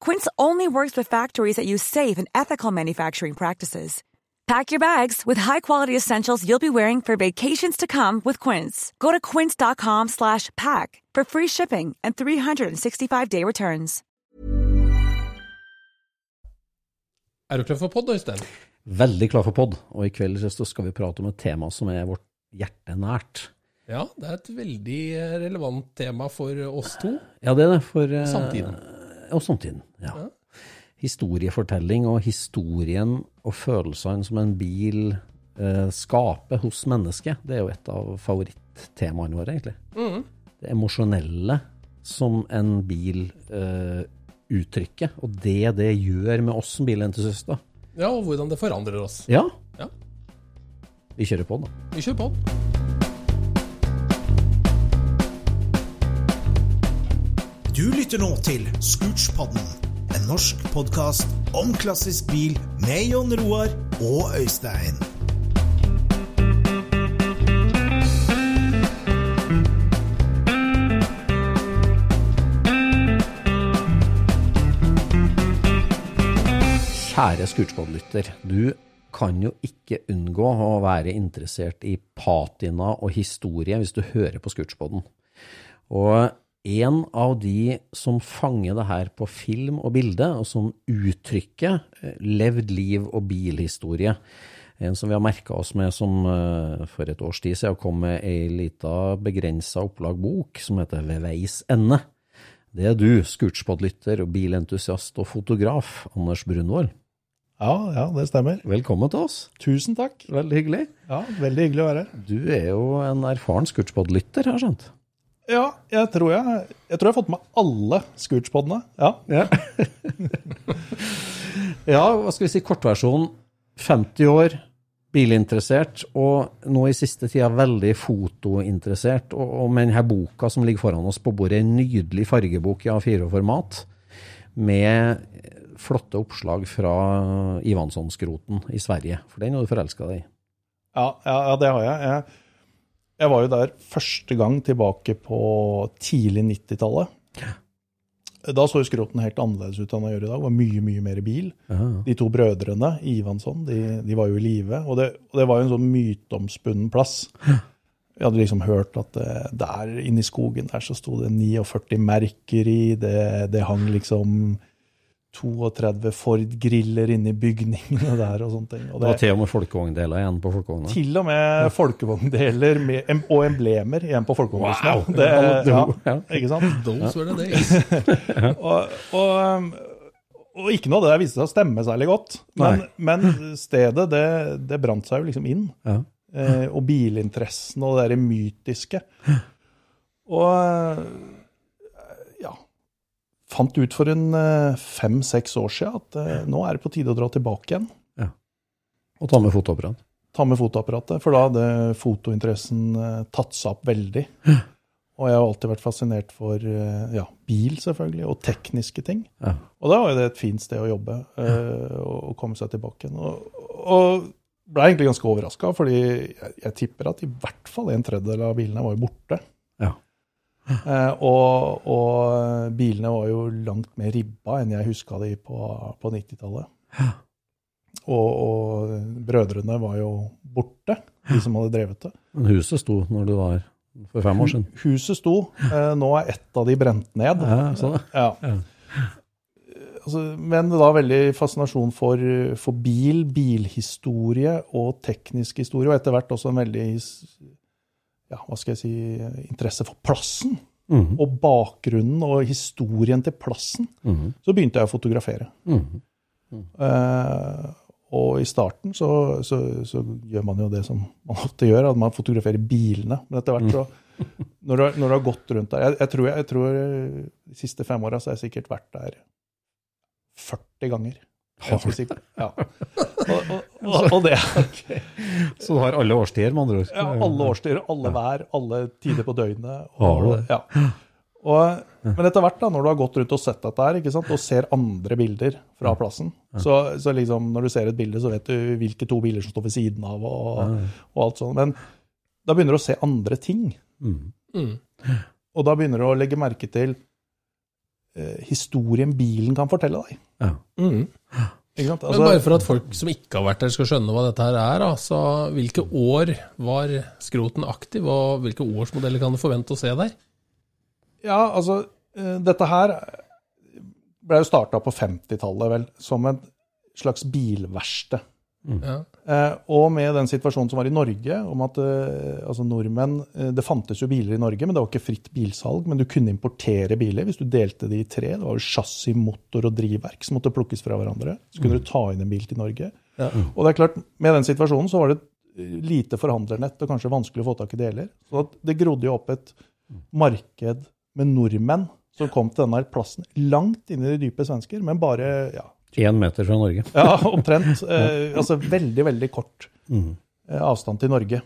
Quince only works with factories that use safe and ethical manufacturing practices. Pack your bags with high-quality essentials you'll be wearing for vacations to come with Quince. Go to quince.com/pack for free shipping and 365-day returns. Er du klar for pod, Øystein? Veldig klar for pod, og i kveld så skal vi prate om et tema som er vårt hjerte nært. Ja, det er et veldig relevant tema for oss to. Ja, det er det. For, eh, Samtiden. Og samtiden, ja. Historiefortelling og historien og følelsene som en bil eh, skaper hos mennesket, det er jo et av favorittemaene våre, egentlig. Det emosjonelle som en bil eh, uttrykker, og det det gjør med oss som bilentusiaster. Ja, og hvordan det forandrer oss. Ja, Ja, vi kjører på, da. vi kjører på. Du lytter nå til Scootspodden, en norsk podkast om klassisk bil med Jon Roar og Øystein. Kjære Scootspod-lytter, du kan jo ikke unngå å være interessert i patina og historie hvis du hører på Scootspoden. Og en av de som fanger det her på film og bilde, og som uttrykker eh, levd liv og bilhistorie, en som vi har merka oss med som eh, for et års tid siden kom med ei lita begrensa opplag bok som heter Ved veis ende. Det er du, Scootspod-lytter og bilentusiast og fotograf, Anders Brunvoll. Ja, ja, det stemmer. Velkommen til oss. Tusen takk. Veldig hyggelig. Ja, Veldig hyggelig å være her. Du er jo en erfaren Scootspod-lytter, har jeg skjønt. Ja, jeg tror jeg, jeg tror jeg har fått med alle Scootspodene. Ja. Ja. ja, hva skal vi si, kortversjon. 50 år, bilinteressert, og nå i siste tida veldig fotointeressert. Og, og med denne boka som ligger foran oss på bordet, en nydelig fargebok i A4-format, med flotte oppslag fra Ivansson-skroten i Sverige. For den har du forelska deg i. Ja, ja, ja, det har jeg. jeg. Jeg var jo der første gang tilbake på tidlig 90-tallet. Da så jo skroten helt annerledes ut enn han gjør i dag. Det var mye, mye mer bil. De to brødrene, Ivansson, de, de var jo i live. Og det, og det var jo en sånn myteomspunnen plass. Vi hadde liksom hørt at der inne i skogen der så sto det 49 merker i. Det, det hang liksom 32 Ford-griller inne i bygningene der og sånne ting. Og Det var til og med folkevogndeler igjen på folkevogna. til og med folkevogndeler med, og emblemer igjen på folkevognbussene. Wow! Det, ja, Ja. ikke sant? Those were the days. Og, og, um, og ikke noe av det der viste seg å stemme særlig godt. Men, men stedet, det, det brant seg jo liksom inn. Ja. Eh, og bilinteressen og det der mytiske. Og Fant ut for en eh, fem-seks år siden at eh, nå er det på tide å dra tilbake igjen. Og ta med fotoapparat. ta med fotoapparatet, for da hadde fotointeressen eh, tatt seg opp veldig. og jeg har alltid vært fascinert for ja, bil, selvfølgelig, og tekniske ting. Ja. Og da var jo det et fint sted å jobbe og, og komme seg tilbake igjen. Og, og ble egentlig ganske overraska, fordi jeg, jeg tipper at i hvert fall en tredjedel av bilene var jo borte. Ja. Eh, og, og bilene var jo langt mer ribba enn jeg huska de på, på 90-tallet. Og, og brødrene var jo borte, de som hadde drevet det. Men huset sto når du var for fem år siden. Huset sto. Uh, nå er ett av de brent ned. Ja, sånn. Ja. Altså, men da veldig fascinasjon for, for bil, bilhistorie og teknisk historie, og etter hvert også en veldig ja, hva skal jeg si, interesse for plassen. Mhm. Og bakgrunnen og historien til plassen. Mhm. Så begynte jeg å fotografere. Mhm. uh, og i starten så, så, så gjør man jo det som man ofte gjør, at man fotograferer bilene. Men etter hvert så, når du, har- når du har gått rundt der Jeg, jeg, tror, jeg, jeg tror de siste fem åra så har jeg sikkert vært der 40 ganger. Ja. Og, og, og, det. Okay. Så du har alle årstider, med andre ord? ja, Alle årstider, alle vær, alle tider på døgnet. Og. Ja. Og, men etter hvert, da, når du har gått rundt og sett dette her, ikke sant, og ser andre bilder fra plassen, så, så liksom når du ser et bilde, så vet du hvilke to biler som står ved siden av, og, og alt sånt. Men da begynner du å se andre ting. Mhm. Mm. Og da begynner du å legge merke til eh, historien bilen kan fortelle deg. Ja. Mm. Sant? Men bare for at folk som ikke har vært der skal skjønne hva dette her er, altså, hvilke år var skroten aktiv, og hvilke årsmodeller kan du forvente å se der? Ja, altså, eh, dette her ble jo starta på 50-tallet, vel, som et slags bilverksted. Ja. Eh, og med den situasjonen som var i Norge, om at eh, altså nordmenn eh, Det fantes jo biler i Norge, men det var ikke fritt bilsalg. Men du kunne importere biler hvis du delte de i tre. Det var jo chassis, motor og drivverk som måtte plukkes fra hverandre. Så kunne du ta inn en bil til Norge. Og det er klart, med den situasjonen så var det lite forhandlernett og kanskje vanskelig å få tak i deler. Så at det grodde jo opp et marked med nordmenn som kom til denne plassen langt inn i de dype svensker, men bare ja, Én meter fra Norge. ja, omtrent. Eh, altså veldig, veldig kort mm. eh, avstand til Norge.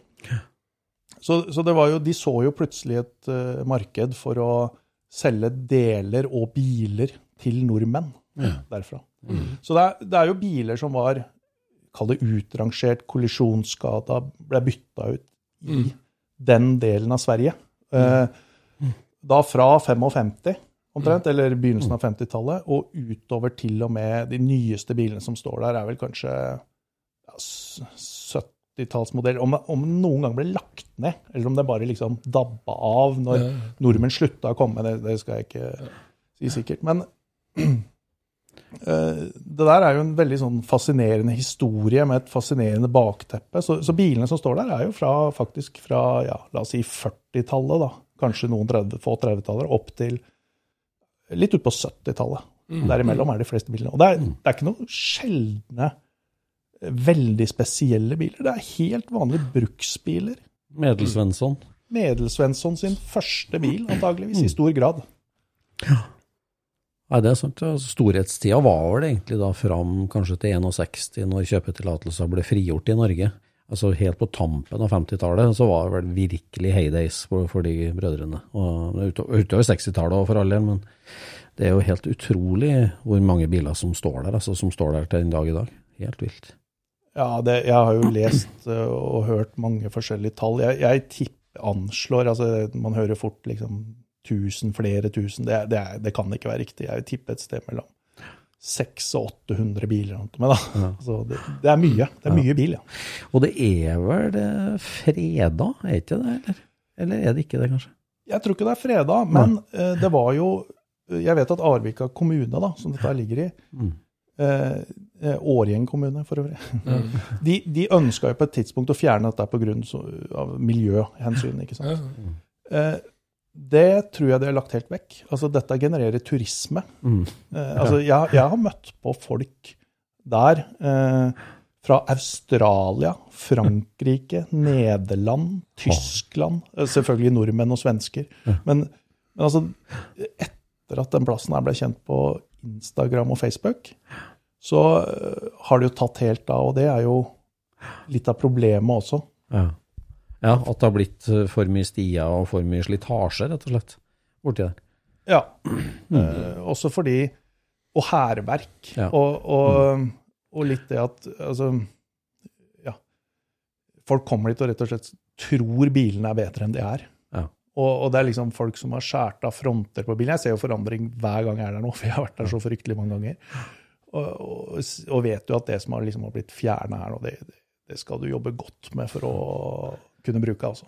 Så, så det var jo, de så jo plutselig et eh, marked for å selge deler og biler til nordmenn derfra. Så det er, det er jo biler som var Kall det utrangert, kollisjonsskada, ble bytta ut i den delen av Sverige. Eh, da fra 55 omtrent, eller begynnelsen av 50-tallet, og utover til og med de nyeste bilene som står der, er vel kanskje ja, 70-tallsmodell. Om, om noen gang ble lagt ned, eller om det bare liksom dabba av når nordmenn slutta å komme, det, det skal jeg ikke si sikkert. Men eh, det der er jo en veldig sånn fascinerende historie med et fascinerende bakteppe. Så, så bilene som står der, er jo fra, faktisk fra ja, la oss si 40-tallet, da. Kanskje noen 30, få 30-tallere, opp til litt ut på 70-tallet. Derimellom er de fleste bilene. Og det er, det er ikke noen sjeldne, eh, veldig spesielle biler. Det er helt vanlige bruksbiler. Medelsvensson. Medelsvensson sin første bil, antageligvis, i stor grad. Nei, det er sant. Ja. Storhetstida var vel egentlig da fram kanskje til 61, når kjøpetillatelser ble frigjort i Norge. Altså helt på tampen av 50-tallet så var det vel virkelig heydays for, for de brødrene. Og utover, utover 60-tallet og for all del, men det er jo helt utrolig hvor mange biler som står der, altså som står der til den dag i dag. Helt vilt. Ja, det, jeg har jo lest eh, og hørt mange forskjellige tall. Jeg, jeg tipper, anslår altså Man hører fort liksom 1000, flere tusen. Det, det, det kan ikke være riktig. Jeg tipper et sted mellom 600 og 800 biler. rundt meg. da. Ja. Så det, det er mye. Det er mye bil, ja. Og det er vel det fredag, er ikke det, eller? Eller er det ikke det, kanskje? Jeg tror ikke det er freda, men eh, det var jo Jeg vet at Arvika kommune, da, som dette ligger i, mm. eh, Årgjeng kommune for øvrig, de, de ønska jo på et tidspunkt å fjerne dette pga. miljøhensyn. ikke sant? Eh, det tror jeg de har lagt helt vekk. Altså, dette genererer turisme. Eh, altså, jeg, jeg har møtt på folk der eh, fra Australia, Frankrike, Nederland, Tyskland eh, Selvfølgelig nordmenn og svensker. Men, men altså, etter at den plassen her ble kjent på Instagram og Facebook, så eh, har det jo tatt helt av. Og det er jo litt av problemet også. Ja. Ja, At det har blitt eh, for mye stier og for mye slitasje, rett og slett, borti der. Ja. Eh, også fordi Og hærverk. Ja. Og, og, og litt det at Altså Ja. Folk kommer dit og rett og slett tror bilene er bedre enn de er. Ja. Og, og det er liksom folk som har skåret av fronter på bilen. Jeg ser jo forandring hver gang jeg er der nå, for jeg har vært der så fryktelig mange ganger. Og, og, og vet jo at det som har, liksom har blitt fjerna her nå, det, det skal du jobbe godt med for å kunne bruke. altså.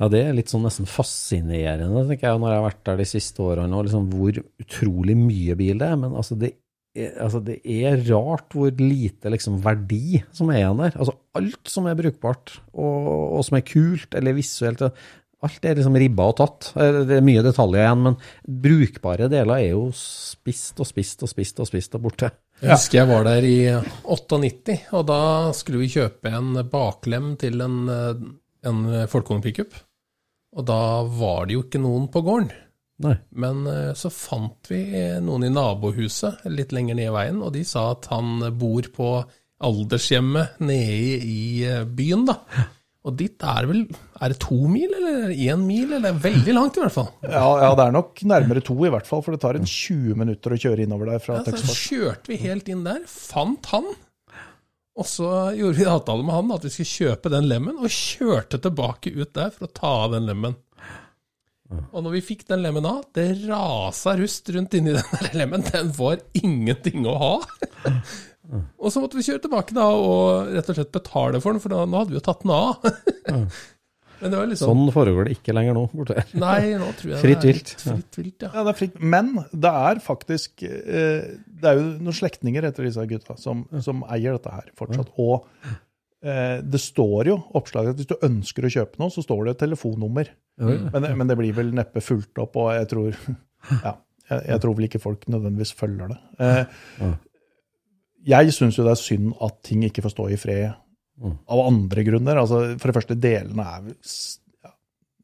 Ja, det er litt sånn nesten fascinerende, tenker jeg, når jeg har vært der de siste årene, og liksom hvor utrolig mye bil det er. Men altså, det er, altså, det er rart hvor lite liksom, verdi som er igjen der. Altså, alt som er brukbart, og, og som er kult eller visuelt, alt er liksom ribba og tatt. Eh, Det er mye detaljer igjen, men brukbare deler er jo spist og spist og spist og spist og borte. Jeg husker jeg var der i 98, og da skulle vi kjøpe en baklem til en, eh, en folkevognpickup. Og da var det jo ikke noen på gården. Nei. Men eh, så fant vi noen i nabohuset litt lenger ned i veien, og de sa at han bor på aldershjemmet nede i eh, byen, da. Og dit er vel Er det to mil, eller én mil? Eller det er veldig langt, i hvert fall. Ja, ja, det er nok nærmere to, i hvert fall, for det tar en 20 minutter å kjøre innover der fra Ja, så kjørte vi helt inn der, fant han, og så gjorde vi avtale med han at vi skulle kjøpe den lemmen, og kjørte tilbake ut der for å ta av den lemmen. Og når vi fikk den lemmen av, det rasa rust rundt inni den der lemmen. Den var ingenting å ha. Og så måtte vi kjøre tilbake da og rett og slett betale for den, for da, nå hadde vi jo tatt den av. Men det var liksom Sånn foregår det ikke lenger nå borte. Nei, nå tror jeg Fritt vilt. Fritt vilt, ja. Ja, det er fritt. Men det er faktisk eh, Det er jo noen slektninger etter disse gutta som, som eier dette her fortsatt. Og eh, det står jo oppslaget at hvis du ønsker å kjøpe noe, så står det et telefonnummer. Men, men det blir vel neppe fulgt opp, og jeg tror Ja, jeg, jeg tror vel ikke folk nødvendigvis følger det. Eh, jeg syns jo det er synd at ting ikke får stå i fred av andre grunner. Altså, for det første, delene er ja,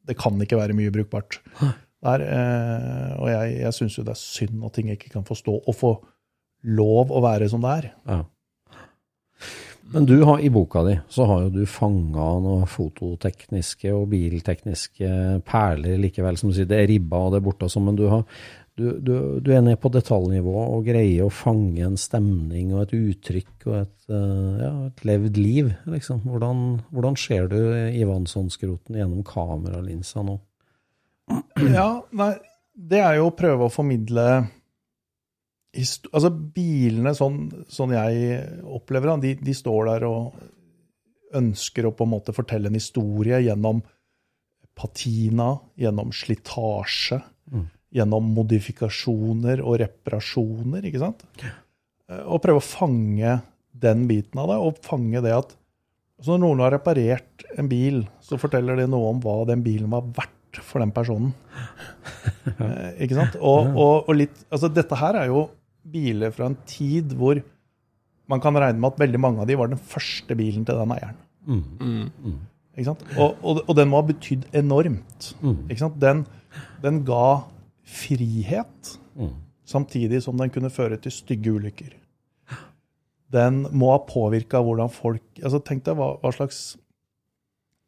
Det kan ikke være mye brukbart der. Eh, og jeg, jeg syns jo det er synd at ting ikke kan få stå og få lov å være som det er. Ja. Men du har, i boka di så har jo du fanga noen fototekniske og biltekniske perler likevel, som du sier. Det er ribba og det er borte og sånn, men du, har, du, du, du er nede på detaljnivå og greier å fange en stemning og et uttrykk og et, eh, ja, et levd liv, liksom. Hvordan, hvordan ser du Ivansson-skroten gjennom kameralinsa nå? Ja, nei, det er jo å prøve å formidle Altså, bilene, sånn, sånn jeg opplever dem, de, de står der og ønsker å på en måte fortelle en historie gjennom patina, gjennom slitasje, gjennom modifikasjoner og reparasjoner, ikke sant? Eh, Og prøve å fange den biten av det, og fange det at så når noen har reparert en bil, så forteller det noe om hva den bilen var verdt for den personen. Eh, ikke sant? Og, og, og litt, altså dette her er jo biler fra en tid hvor man kan regne med at veldig mange av de var den første bilen til den eieren. Ikke sant? Og, og, og den må ha betydd enormt. Ikke sant? Den, den ga frihet, samtidig som den kunne føre til stygge ulykker. Den må ha påvirka hvordan folk altså Tenk deg hva, hva slags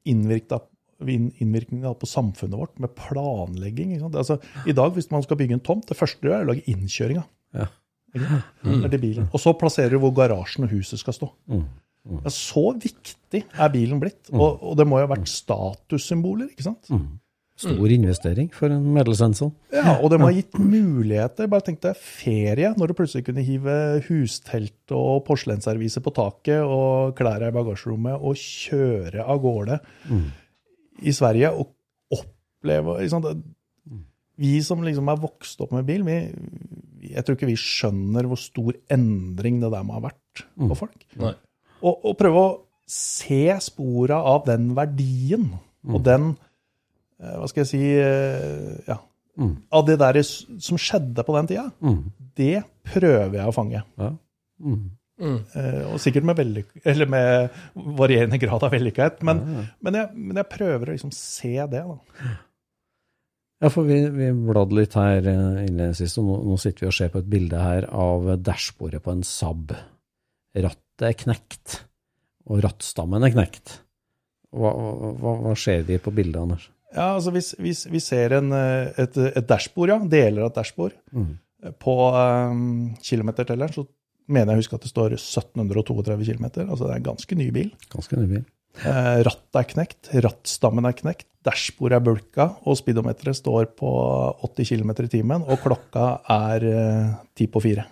innvirkning det har på samfunnet vårt med planlegging. Altså, I dag, hvis man skal bygge en tomt, det første du gjør, er å lage innkjøringa. Ja. Bilen. Og så plasserer du hvor garasjen og huset skal stå. Ja, så viktig er bilen blitt. Og, og det må jo ha vært statussymboler, ikke sant? Stor investering for en medelsensor. Ja, og det må ha gitt muligheter. Bare tenk deg ferie, når du plutselig kunne hive hustelt og porselensserviser på taket og klærne i bagasjerommet og kjøre av gårde i Sverige og oppleve liksom, det, Vi som liksom er vokst opp med bil, vi, jeg tror ikke vi skjønner hvor stor endring det der må ha vært på folk. Mm. Og, og prøve å se spora av den verdien og den eh, Hva skal jeg si Ja. ja, Av det der som skjedde på den tida. Det prøver jeg å fange. Ja. Mm. og sikkert med, vellyk, eller med varierende grad av vellykkethet. Men, men, jeg, men jeg prøver å liksom se det. da. Ja, for vi, vi bladde litt her eh, innledningsvis, og nå, nå sitter vi og ser på et bilde her av dashbordet på en Saab. Rattet er knekt, og rattstammen er knekt. Hva, hva, hva ser de på bildet, Anders? Ja, altså hvis, hvis vi ser en, eh, et, et dashbord, ja, deler av et dashbord, mm. på um, kilometertelleren, så mener jeg å huske at det står 1732 km. Altså det er en ganske ny bil. Ganske ny bil. Eh, rattet er knekt, rattstammen er knekt, dashbordet er bulka, og speedometeret står på 80 km i timen, og klokka er eh, ti på fire.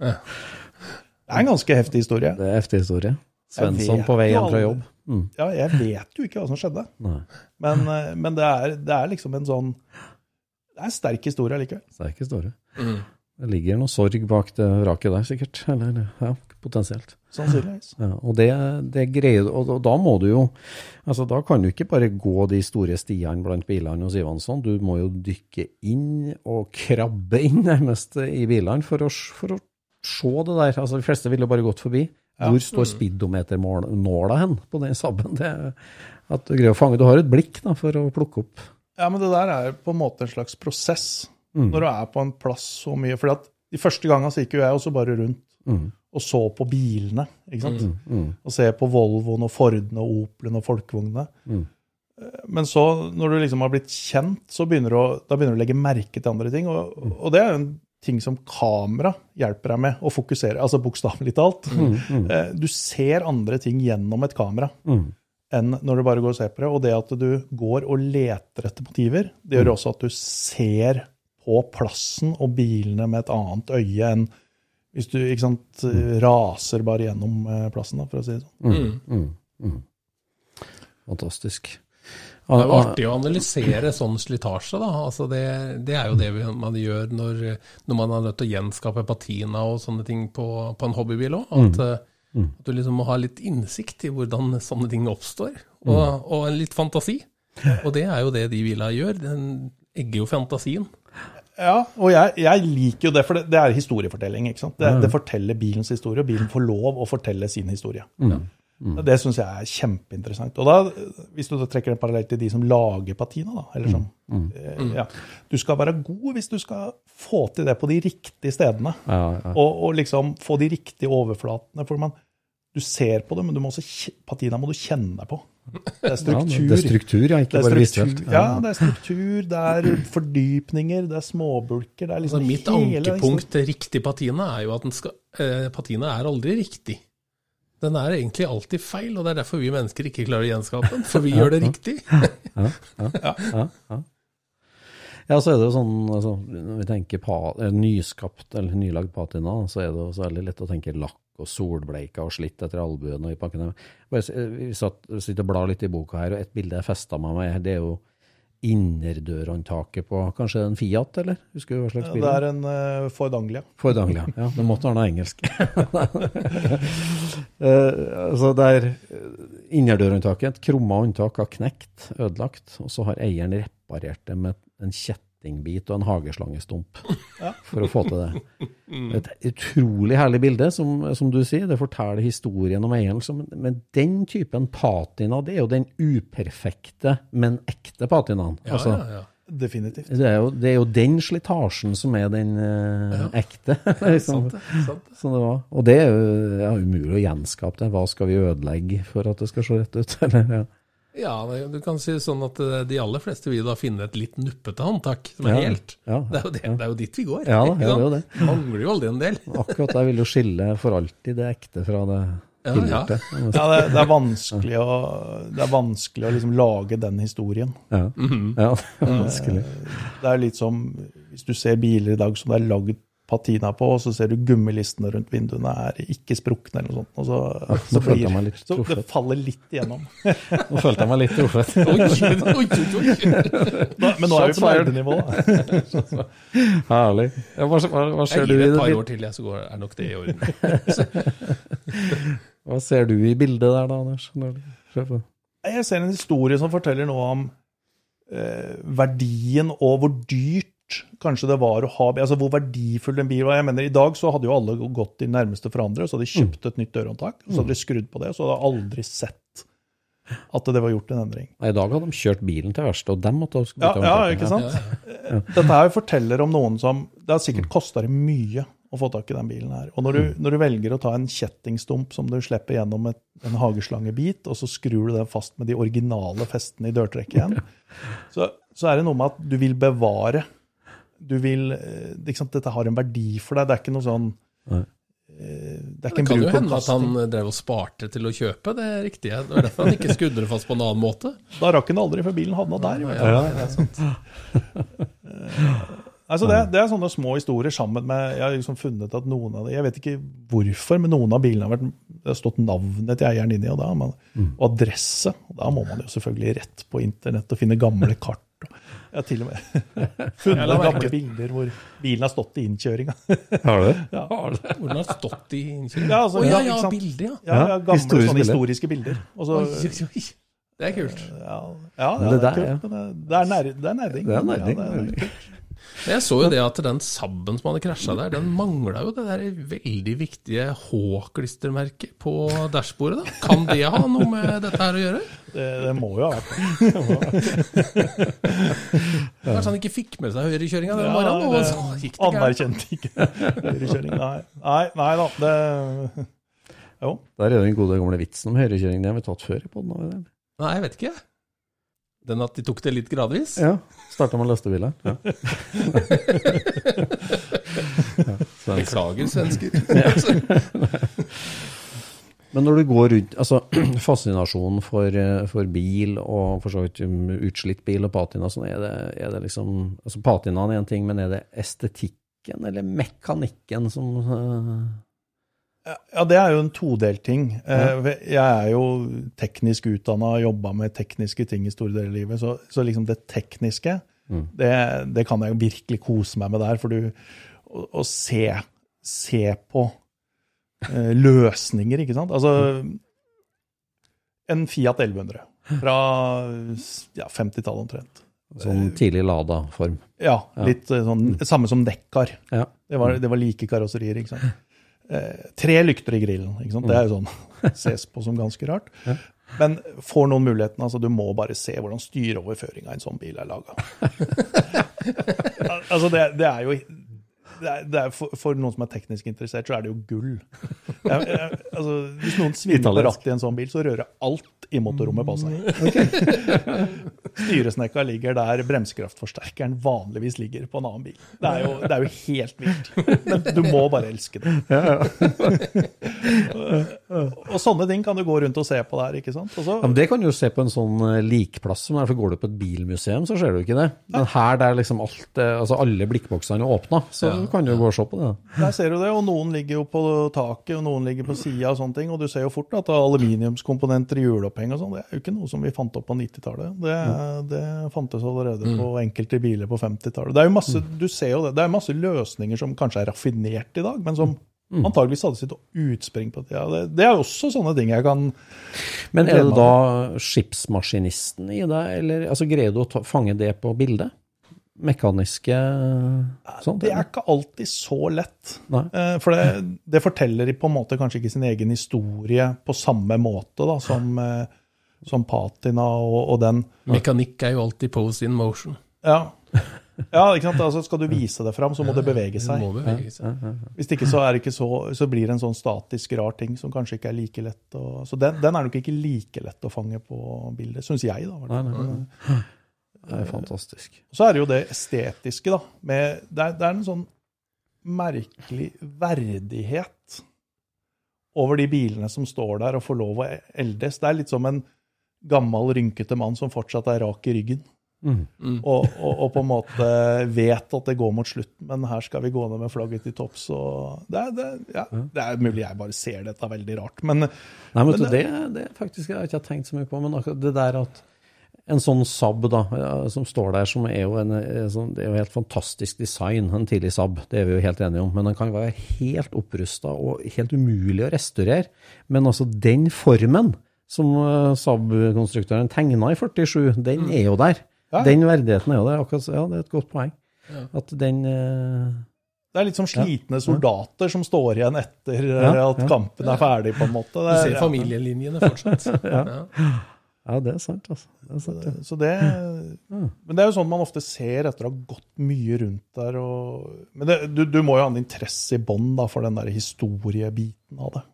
Det er en ganske heftig historie. Det er heftig historie. Svensson på vei jo hjem fra aldri. jobb. Mm. Ja, jeg vet jo ikke hva som skjedde, men, eh, men det, er, det er liksom en sånn Det er en sterk historie likevel. sterk historie. Mm. Det ligger noe sorg bak det vraket der, sikkert. Eller, ja, potensielt. Sannsynligvis. Ja, og det, det greier og, og da må du jo altså Da kan du ikke bare gå de store stiene blant bilene hos Ivansson. Du må jo dykke inn og krabbe inn nærmest i bilene for å, for å se det der. Altså De fleste ville bare gått forbi. Hvor står speedometernåla hen på den sabben? Det, at du greier å fange Du har et blikk da, for å plukke opp. Ja, men det der er på en måte en slags prosess. Mm. Når du er på en plass så mye. For de første gangene så gikk jo jeg også bare rundt Mm. og så på bilene. ikke sant? Mm. Og se på Volvoen og Fordene og Opelen og folkevognene. Mm. Eh, Men så, når du liksom har blitt kjent, så begynner du å, da begynner du å legge merke til andre ting. Og, Mm. og det er jo en ting som kamera hjelper deg med å fokusere, altså bokstavelig talt. Eh, Du ser andre ting gjennom et kamera Mm. enn når du bare går og ser på det. Og det at du går og leter etter motiver, det Mm. gjør også at du ser på plassen og bilene med et annet øye enn hvis du ikke sant, Mm. raser bare gjennom eh, plassen, da, for å si det sånn. Mm. Mm. Fantastisk. Det er jo artig å analysere sånn slitasje, da. Altså det, det er jo det vi, man gjør når, når man er nødt til å gjenskape patina og sånne ting på, på en hobbybil òg. At, eh, at du liksom må ha litt innsikt i hvordan sånne ting oppstår, og, og en litt fantasi. Og det er jo det de bilene gjør. Den egger jo fantasien. Ja, og jeg, jeg liker jo det, for det, det er historiefortelling. ikke sant? Det, det forteller bilens historie, og bilen får lov å fortelle sin historie. Det syns jeg er kjempeinteressant. Og da, Hvis du da trekker en parallell til de som lager patina, da, eller som, Mm. ja, Du skal være god hvis du skal få til det på de riktige stedene. Ja, ja. Og, og liksom få de riktige overflatene. for man, Du ser på det, men du må også, patina må du kjenne deg på. Det er struktur. Ja, det er struktur, ja, ikke bare visuelt. ja, det er struktur, det er fordypninger, det er småbulker. det er Altså liksom mitt hele ankepunkt til riktig patina er jo at den skal, eh, patina er aldri riktig. Den er egentlig alltid feil, og det er derfor vi mennesker ikke klarer å gjenskape den. For vi gjør det riktig. Ja, så er det jo sånn, altså, når vi tenker pa, eh, nyskapt eller nylagd patina, så er det jo så veldig lett å tenke lakk og solbleika og slitt etter albuen og i pakkene. Bare, s- eh, Vi sitter og blar litt i boka her, og et bilde jeg festa med det er jo innerdørhåndtaket på kanskje en Fiat, eller? Husker du hva slags bil? Det er en uh, Ford Anglia. Ford Anglia. Ja, det måtte være noe engelsk. uh, så der eh, Innerdørhåndtaket, et krumma håndtak, har knekt, ødelagt, og så har eieren reparert det med en kjettingbit og en hageslangestump for å få til det. Et utrolig herlig bilde, som, som du sier. Det forteller historien om eieren. Men den typen patina, det er jo den uperfekte, men ekte patinaen. Ja, altså, ja, ja. Definitivt. det er, jo, det er jo den slitasjen som er den eh, ekte. liksom. Sant det, sant det. Så det var, og det er jo ja, umulig å gjenskape det. Hva skal vi ødelegge for at det skal se rett ut? Eller, ja. Ja, du kan si sånn at eh, de aller fleste vil da finne et litt nuppete håndtak, som er Ja, helt. ja, det, er jo det, det er jo dit vi går. Ja ja, det er jo det. Mangler jo aldri en del. Akkurat jeg vil jo skille for alltid det ekte fra det Ja, tilgjorte. Ja, det, det er vanskelig å, det er vanskelig å liksom lage den historien. Ja, det ja, vanskelig. Det er litt som hvis du ser biler i dag som det er lagd patina på, og så ser du gummilistene rundt vinduene er ikke sprukne eller noe sånt. Og så, så, følte jeg blir, så det faller litt igjennom. Nå følte jeg meg litt truffet. Men nå er vi på nerdenivå. da. Herlig. Ja, hva, hva, hva, Jeg ser du gir i det et par år til, jeg, så går, er nok det i orden. hva ser du i bildet der, da, Anders? Jeg ser en historie som forteller noe om eh, verdien og hvor dyrt kanskje det var å ha Altså hvor verdifull en bil var. Jeg mener, I dag så hadde jo alle gått til nærmeste forhandler, så hadde de kjøpt et nytt dørhåndtak. Så hadde de skrudd på det, så hadde de aldri sett at det var gjort en endring. I dag hadde de kjørt bilen til verksted, og dem måtte Ja, bytte ja ja, ikke sant? Dette her forteller om noen som Det har sikkert kosta dem mye å få tak i den bilen her. Og når du, når du velger å ta en kjettingstump som du slipper gjennom et, en hageslangebit, og så skrur du den fast med de originale festene i dørtrekket igjen, så, så er det noe med at du vil bevare. Du vil eh, ikke sant, Dette har en verdi for deg. Det er ikke noe sånn Nei. eh, Det er Det ikke en kan jo hende at han drev og sparte til å kjøpe, det er riktig. Det var derfor han ikke skudde det fast på en annen måte. Da rakk han aldri, for bilen havna der. Ja, ja. Ja, det er. Altså det, det er sånne små historier sammen med Jeg har liksom funnet at noen av det, Jeg vet ikke hvorfor, men noen av bilene har vært, det har stått navnet til eieren inni, og, da, men, og adresse. og Da må man jo selvfølgelig rett på internett og finne gamle kart. Har til og med funnet gamle bilder hvor bilen har stått i innkjøringa. Har du det? Ja. Hvor den har stått i innkjøringa? Ja, altså, oh, ja, ja, ja, ikke ja. Ja, ja, gamle historiske sånne historiske bilder. Og så, Oi, oi, oi. Det er kult. ja, ja, ja, det det, der, er kult, det, det er det er nerding. Det er nerding. Ja, det er. Jeg så jo det at den Saben som hadde krasja der, den mangla jo det der veldig viktige H-klistremerket på dashbordet. da. Kan det ha noe med dette her å gjøre? Det, det må jo ha vært det. Kanskje han ikke fikk med seg høyrekjøringa den Ja, morgenen, og så gikk det. Anerkjente ikke høyrekjøring. Nei. Nei, nei da. Det Jo. Der er jo den gode gamle vitsen om høyrekjøring. Det har vi tatt før i poden. Nei, jeg vet ikke. Den at de tok det litt gradvis? Ja. Starta med lastebiler. Ja. Beklager, svensker. Men når du går rundt altså Fascinasjonen for, eh, for bil, og for så vidt um, utslitt bil og patina, sånn er det, er det liksom altså Patinaen er en ting, men er det estetikken eller mekanikken som eh, Ja, det er jo en todelt ting. Eh, Jeg er jo teknisk utdanna og jobba med tekniske ting i store deler av livet, så, så liksom det tekniske, det, det kan jeg jo virkelig kose meg med der. For du å, å se, se på eh, løsninger, ikke sant. Altså en Fiat 1100 fra ja, 50-tallet omtrent. Sånn tidlig Lada-form. Ja, litt eh, sånn samme som Neckar. Ja. Det var, det var like karosserier, ikke sant. Eh, tre lykter i grillen. Det er jo sånn, ses på som ganske rart. Men får noen muligheten, altså du må bare se hvordan styreoverføringa i en sånn bil er laga. altså det, det er jo er, det er for, for noen som er teknisk interessert, så er det jo gull. Jeg, jeg, altså, hvis noen svinner ratt i en sånn bil, så rører alt i motorrommet på seg. Styresnekka ligger der bremsekraftforsterkeren vanligvis ligger på en annen bil. Det er jo, det er jo helt vilt. Men du må bare elske det. og sånne ting kan du gå rundt og se på der, ikke sant? Også, Ja, men Det kan du jo se på en sånn eh, likplass som er, for går du på et bilmuseum, så ser du ikke det. Men her der liksom alt, eh, altså alle blikkboksene er åpna, så kan du jo gå og se på det. Der ser du det, og noen ligger jo på taket, og noen ligger på sida og sånne ting. Og du ser jo fort at er aluminiumskomponenter i hjuloppheng og sånn. Det er jo ikke noe som vi fant opp på 90-tallet. Det, det fantes allerede på enkelte biler på 50-tallet. Det er jo masse, du ser jo det, det er masse løsninger som kanskje er raffinert i dag, men som antageligvis hadde sitt utspring på tida. Det, det er også sånne ting jeg kan Men er det da skipsmaskinisten i deg, eller altså, greier du å ta, fange det på bildet? Mekaniske sånt? Det er ikke alltid så lett. Nei. Eh, For det, det forteller på en måte kanskje ikke sin egen historie på samme måte da, som, eh, som patina og, og den. Mekanikk er jo alltid pose in motion. Ja. ja, ikke sant? Altså, skal du vise det fram, så må det bevege Det seg. må bevege seg. Hvis ikke så, er det ikke så, så blir det en sånn statisk, rar ting som kanskje ikke er like lett å Så den, den er nok ikke like lett å fange på bildet, syns jeg, da. Nei, nei, nei. Det er fantastisk. Så er det jo det estetiske, da. Med, det, er, det er en sånn merkelig verdighet over de bilene som står der og får lov å eldes. Det er litt som en gammel, rynkete mann som fortsatt er rak i ryggen. Mm. Og, og, og på en måte vet at det går mot slutten, men her skal vi gå ned med flagget til topps. Det, er- det, ja, det er mulig jeg bare ser dette veldig rart, men Nei, men Men det, det er faktisk jeg har ikke tenkt så mye på, men akkurat det der at en sånn Saab da, som står der, som er jo en eh, sånn, det er jo helt fantastisk design, en tidlig Saab, det er vi jo helt enige om, men den kan være helt opprusta og helt umulig å restaurere. Men altså den formen som eh, Saab-konstruktøren tegna i 47, den er jo der. Ja. Den verdigheten er jo der. Akkurat, ja, det er et godt poeng. At den eh, det er litt som slitne soldater som står igjen etter Ja, at ja. kampen er ferdig, på en måte. Du Det er- ser familielinjene fortsatt. ja. Ja, det er sant, altså. Det er sant, ja. Så det, men det er jo sånn man ofte ser etter å ha gått mye rundt der. Og, men det, du, du må jo ha en interesse i bånn for den der historiebiten av det.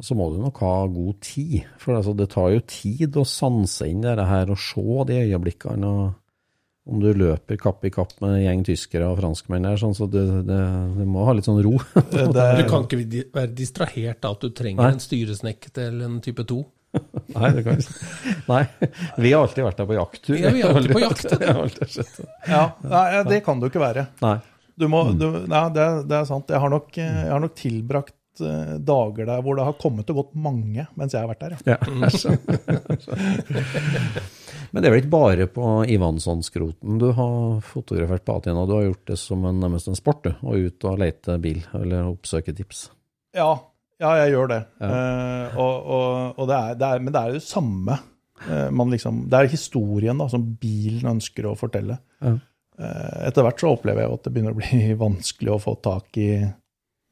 Og så må du nok ha god tid, for altså, det tar jo tid å sanse inn det her og se de øyeblikkene. og Om du løper kapp i kapp med en gjeng tyskere og franskmenn der, sånn, så det, det, det må ha litt sånn ro. Det, Du kan ikke være distrahert av at du trenger Nei. en styresnekk til en type 2. Nei, det kan ikke. Nei, vi har alltid vært der på jakttur. Ja, vi er alltid på jakt, har det. ja, nei, det kan du ikke være. Nei. Du må, du, nei, det, er- det er sant. Jeg har nok, eh, jeg har nok tilbrakt eh, dager der hvor det har kommet og gått mange mens jeg har vært der. Ja. Ja, jeg. Men det er vel ikke bare på Ivansson-skroten du har fotografert på patina. Du har gjort det som en, nærmest en sport, du. Å ut og lete bil, eller oppsøke tips. Ja, ja, jeg gjør det. Eh, og, og, og det er, det er, men det er jo det samme. Uh, man liksom, det er historien da, som bilen ønsker å fortelle. Ja. Uh, etter hvert så opplever jeg at det begynner å bli vanskelig å få tak i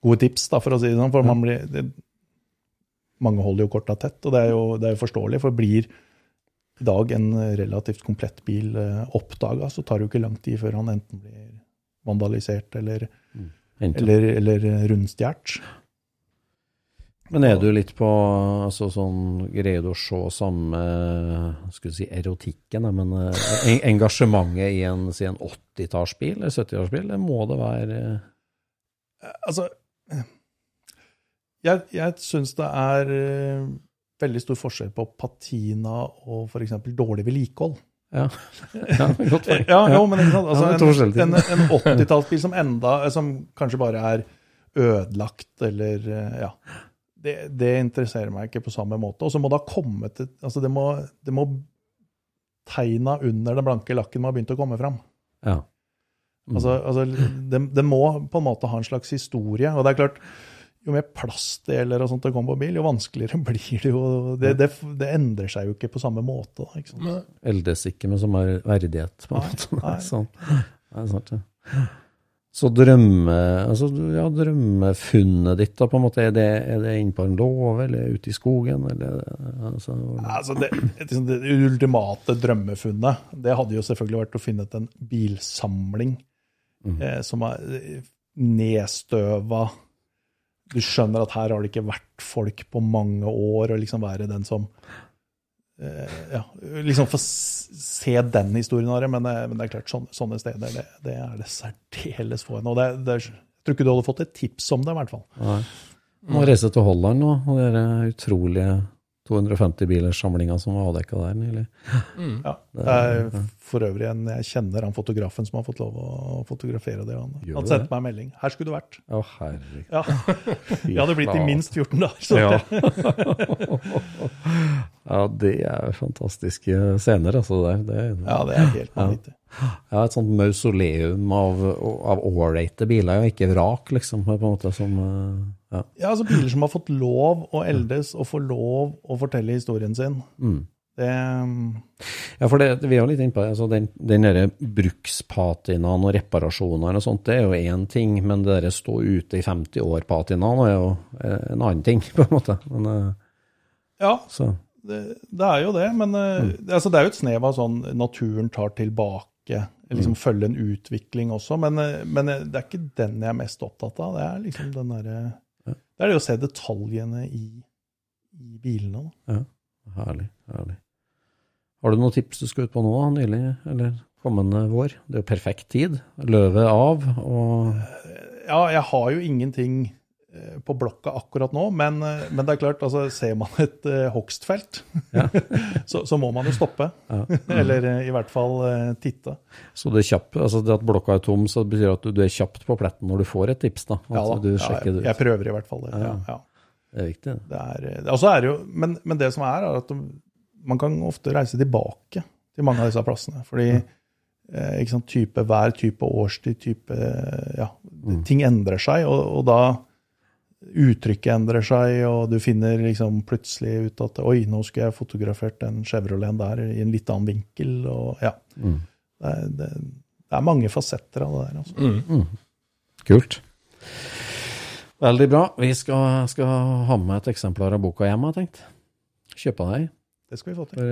gode tips, da, for å si det sånn. For man blir, det, mange holder jo korta tett, og det er jo, det er jo forståelig. For blir i dag en relativt komplett bil oppdaga, så tar det jo ikke lang tid før han enten blir vandalisert eller, mm. eller, eller rundstjålet. Men er du litt på altså sånn, Greier du å se samme skulle si erotikken, men eh, engasjementet i en, si en 80-tallsbil eller 70-tallsbil? Det må det være eh, Altså Jeg, jeg syns det er eh, veldig stor forskjell på patina og f.eks. dårlig vedlikehold. Ja, ja godt poeng. Ja, jo, men ikke sant? Altså, en, en, en 80-tallsbil som enda Som kanskje bare er ødelagt eller eh, Ja. Det, det interesserer meg ikke på samme måte. Og så må det ha kommet et Altså, det må, det må Tegna under den blanke lakken må ha begynt å komme fram. Ja. Mm. Altså, altså det, det må på en måte ha en slags historie. Og det er klart, jo mer plastdeler og sånt det kommer på bil, jo vanskeligere blir det jo. Det, det, det endrer seg jo ikke på samme måte. Da, ikke sant? Eldes ikke med som verdighet, på en Nei, måte. nei. Sånn. Det er sant, ja. Så drømme, altså, ja, drømmefunnet ditt, da, på en måte, er det, er det inne på en låve, eller ute i skogen, eller altså, Altså det, liksom det ultimate drømmefunnet, det hadde jo selvfølgelig vært å finne en bilsamling eh, som er eh, nedstøva. Du skjønner at her har det ikke vært folk på mange år, og liksom være den som ja, liksom få se den historien av det, men, eh, men det er klart, sånne, sånne steder, det, det er det særdeles få. Og det, det, jeg tror ikke du hadde fått et tips om det, i hvert fall. Nei. Må reise til Holland nå, og det er utrolige 250 bilers samlinger som var avdekka der nylig. Ja, det er for øvrig en jeg kjenner, han fotografen som har fått lov å fotografere det. Han, hadde han sendte meg en melding. Her skulle du vært. Å, herregud. Ja, Vi hadde blitt i minst 14 dager. Ja. det, ja, er fantastiske scener, altså. Der. det, ja, det er helt vanvittig. Ja, et sånt mausoleum av, av ålreite biler, og ikke vrak, liksom. På en måte som eh, ja. Ja, altså Biler som har fått lov å eldes og få lov å fortelle historien sin. Mm. Det, Ja, for det, vi er jo litt innpå. Altså den, den derre brukspatinaen og reparasjoner og sånt, det er jo én ting, men det derre stå ute i 50 år-patinaen er jo eh, en annen ting, på en måte. Men, eh, ja, så, det, det er jo det. Men mm. det- altså, det er jo et snev av sånn naturen tar tilbake. liksom Følge en utvikling også. Men, eh, men eh, det er ikke den jeg er mest opptatt av. Det er liksom den derre Det er det å se detaljene i, i bilene. Da. ja, herlig, herlig. Har du noen tips du skal ut på nå, nylig, eller kommende vår? Det er jo perfekt tid. Løvet av, og Ja, jeg har jo ingenting eh, på blokka akkurat nå, men, eh, men det er klart, altså, ser man et uh, hogstfelt, så, så må man jo stoppe. Eller eh, i hvert fall uh, titte. Så det kjapp, altså det at blokka er tom, så betyr at du, du er kjapt på pletten når du får et tips, da. Altså, Ja, da. du Ja, jeg, jeg prøver i hvert fall det. Ja, ja. Det er viktig. det. Er, altså er jo, men, men det som er, er at man kan ofte reise tilbake til mange av disse plassene. Fordi eh, ikke sant, type vær, type årstid, type ja, Ting endrer seg, og, og da uttrykket endrer seg, og du finner liksom plutselig ut at oi, nå skulle jeg fotografert den Chevroleten der i en litt annen vinkel. og ja. Det, er, det, det er mange fasetter av det der. altså. Kult. Veldig bra. Vi skal, skal ha med et eksemplar av boka hjem, har jeg tenkt. Kjøpe deg. Det skal vi få til. For,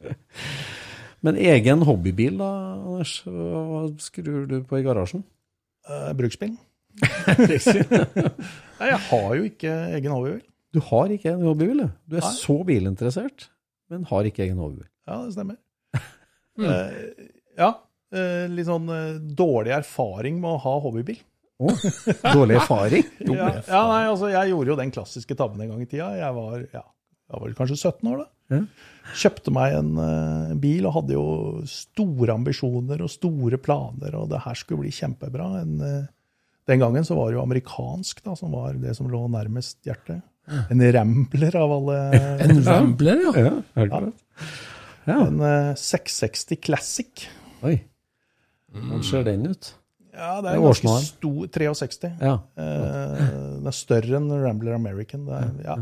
eh. Men egen hobbybil, da, Anders? Hva skrur du på i garasjen? Uh, bruksbil? Nei, jeg har jo ikke egen hobbybil. Du har ikke en hobbybil, du. Du er Nei. så bilinteressert, men har ikke egen hobbybil. Ja, det stemmer. Eh, ja. Uh, litt sånn uh, dårlig erfaring med å ha hobbybil. Oh, dårlig erfaring? Ja, ja, nei, altså, jeg gjorde jo den klassiske tabben en gang i tida. Jeg var, ja, jeg var kanskje 17 år da. Mm. Kjøpte meg en uh, bil og hadde jo store ambisjoner og store planer, og det her skulle bli kjempebra. En, den gangen så var det jo amerikansk, da, som var det som lå nærmest hjertet. En Rambler av alle En Rambler, ja. Ja, hørte ja. Ja. En uh, 660 Classic. Oi. Hvordan ser den ut? Ja, det Det er er ganske stor 63. Ja. Uh, den er større enn Rambler American. Det er, ja,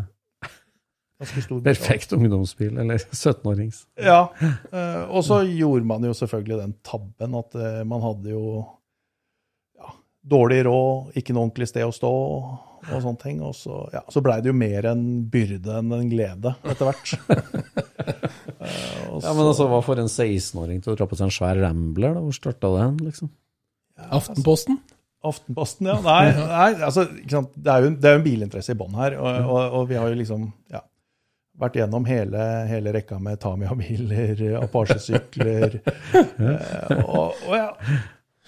stor. Perfekt ungdomsbil, eller 17-årings. Ja, Uh, og så gjorde man jo selvfølgelig den tabben at eh, man hadde jo dårlig råd, ikke noe ordentlig sted å stå og sånne ting. Og så, ja, så blei det jo mer en byrde enn en glede etter hvert. Eh, Ja, men altså, hva får en 16-åring til å dra på seg en svær Rambler? da? Hvor starta den, liksom? Aftenposten. Aftenposten, ja. Nei, nei altså, ikke sant? Det, er jo, det er jo en bilinteresse i bånn her. Og, og, og vi har jo liksom ja, vært gjennom hele, hele rekka med Tamia-biler, Apache-sykler. eh, og, og ja,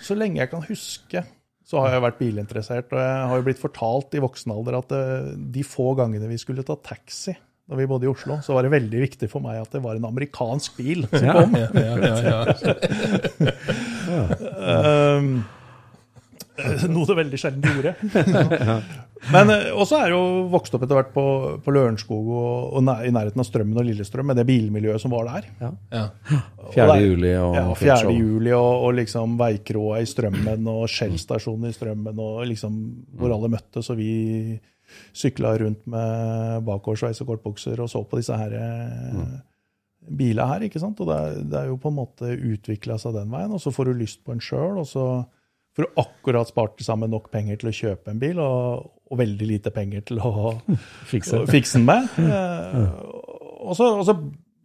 så lenge jeg kan huske, så har jeg vært bilinteressert. Og jeg har jo blitt fortalt i voksen alder at eh, de få gangene vi skulle ta taxi da vi bodde i Oslo, så var det veldig viktig for meg at det var en amerikansk bil som kom. Ja, ja, ja, ja. Um, eh, noe det veldig sjelden gjorde. Men eh, også er jo vokst opp etter hvert på, på Lørenskog og, og nær, i nærheten av Strømmen og Lillestrøm, med det bilmiljøet som var der. ja. 4. Og juli og Ja, 4. Juli og, og liksom Veikroa i Strømmen og Shell-stasjonen i Strømmen, og liksom hvor alle møttes, og vi sykla rundt med bakoversveis og kortbukser og så på disse her mm bilene her, ikke sant? Og det er, det er jo på en måte utvikla seg den veien, og så får du lyst på en sjøl, og så får du akkurat sparte sammen nok penger til å kjøpe en bil, og, og veldig lite penger til å Fikse. den med. Eh, og så, og så,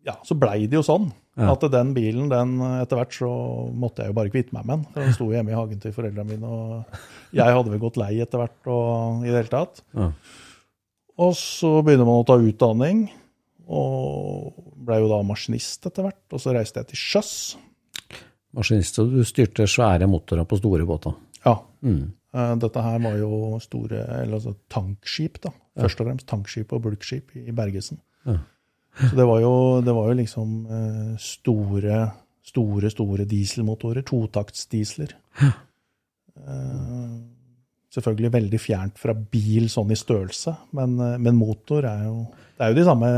ja, så blei det jo sånn Ja. at den bilen, den etter hvert så måtte jeg jo bare kvitte meg med den. Den sto hjemme i hagen til foreldrene mine, og jeg hadde vel gått lei etter hvert og, i det hele tatt. Ja. Og så begynner man å ta utdanning, og blei jo da maskinist etter hvert. Og så reiste jeg til sjøs. Maskinist, og du styrte svære motorer på store båter. Ja. Mm. eh, Dette her var jo store, eller altså tankskip, da. Først og fremst tankskip og bulkskip i Bergesen. Ja. Så det var jo, det var jo liksom eh, store, store, store dieselmotorer. Totaktsdiesler. Eh, selvfølgelig veldig fjernt fra bil sånn i størrelse, men, men motor er jo Det er jo de samme,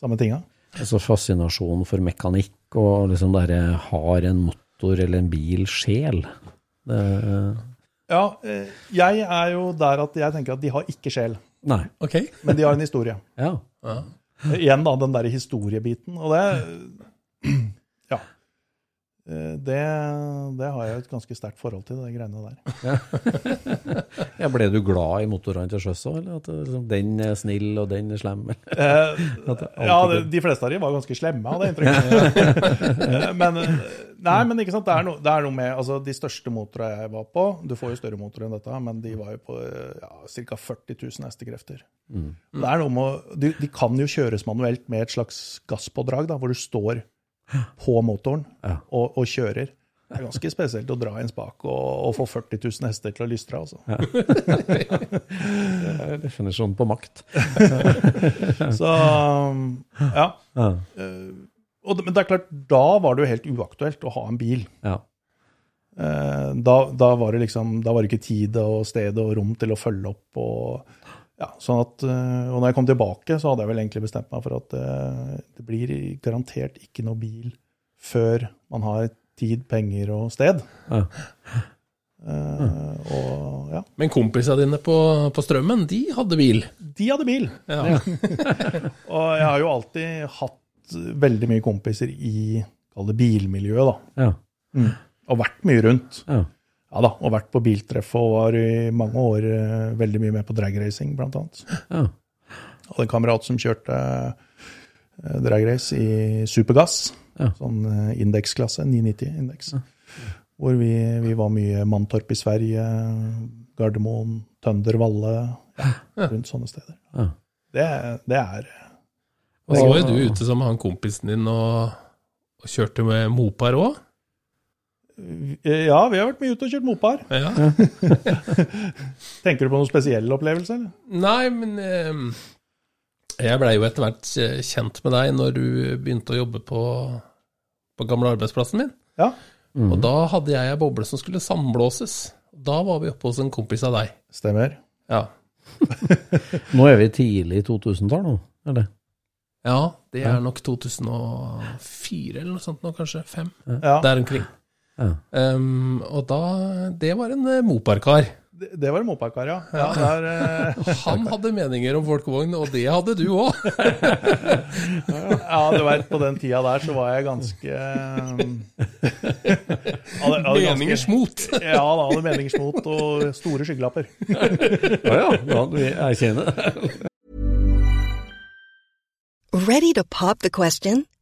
samme tinga. Altså fascinasjonen for mekanikk og liksom derre har en motor eller en bil sjel. Det, Ja, eh, jeg er jo der at jeg tenker at de har ikke sjel, nei. Okay. men de har en historie. Ja. Ja. Igjen da, den der historiebiten. Og det. Eh, Det, det har jeg et ganske sterkt forhold til, de greiene der. ja. Ble du glad i motorene til sjøs òg, at liksom, den er snill og den er slem? Eh, ja, de fleste av dem var ganske slemme, hadde jeg inntrykk av. Eh, men, eh, nei, men ikke sant, det er, no, det er noe med altså, De største motorene jeg var på Du får jo større motorer enn dette, men de var jo på eh, ja, ca. 40 000 hestekrefter. Det er noe med, de, de kan jo kjøres manuelt med et slags gasspådrag, da, hvor du står på motoren og, og kjører. Det er ganske spesielt å dra en spak og, og få 40 000 hester til å lystre. Altså. Det er definisjonen på makt. Så ja. Ja. Eh, og, men det er klart, da var det jo helt uaktuelt å ha en bil. ja. Eh, Da, da var det liksom, da var det ikke tid og sted og rom til å følge opp. Og, ja, sånn at, eh, og når jeg kom tilbake, så hadde jeg vel egentlig bestemt meg for at det, det blir garantert ikke noe bil før man har tid, penger og sted. Ja. Uh, og ja, Men kompisene dine på, på Strømmen, de hadde bil. de hadde bil. Ja. Og jeg har jo alltid hatt veldig mye kompiser i kall det bilmiljøet, da. Ja. Og vært mye rundt. Ja. Ja da, og vært på biltreff og var i mange år eh, veldig mye med på dragracing, blant annet. Ja. Hadde en kamerat som kjørte eh, dragrace i supergass. Ja. Sånn eh, indeksklasse, 990-indeks. Hvor vi, vi var mye Mantorp i Sverige, Gardermoen, Tønder, Valle, ja, rundt sånne steder. Ja. Det, det er Og så var jo du ute sammen med han kompisen din og, og kjørte med mopar òg. Ja, vi har vært mye ute og kjørt mopar. Ja. Tenker du på noen spesiell opplevelse? eller? Nei, men eh, jeg blei jo etter hvert eh, kjent med deg når du begynte å jobbe på, på gamle arbeidsplassen min. Ja, Mm. Og da hadde jeg ei boble som skulle samblåses. Da var vi oppe hos en kompis av deg. stemmer. Ja. Nå er vi tidlig i 2000-tall, nå? Er det? ja, det er nok 2004 eller noe sånt nå, kanskje. Fem. Ja, Der omkring. Ja. Um, og da Det var en eh, Mopar-kar. det, det var en moparkar, ja. ja der, eh, Han hadde meninger om folkevogn, og det hadde du òg. ja, du veit, på den tida der så var jeg ganske eh, hadde, hadde Meningers mot. Ja, da hadde meningers mot og store skyggelapper. ja, ja, ja, du erkjenner det. Ready to pop the question?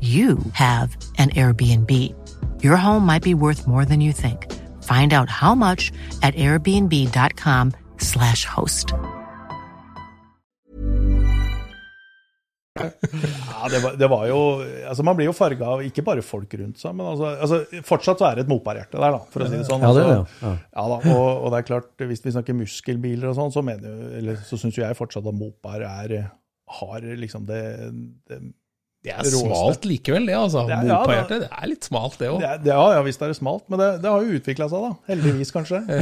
you have an Airbnb. Your home might be worth more than you think. Find out how much at airbnb.com/slash host. Ja, det var, det var jo altså Man blir jo farga av ikke bare folk rundt seg, men altså, altså fortsatt så er det et moparhjerte der, da, for å si det sånn. Ja, det er Altså, ja. ja da, og, og det er klart, hvis vi snakker muskelbiler og sånn, så mener eller så syns jo jeg fortsatt at mopar er har liksom det, det Det er råeste. smalt likevel, det, altså. Det er- ja, det, det er litt smalt, det òg. Ja, det, ja, ja, visst er det smalt, men det, det har jo utvikla seg, da. Heldigvis, kanskje.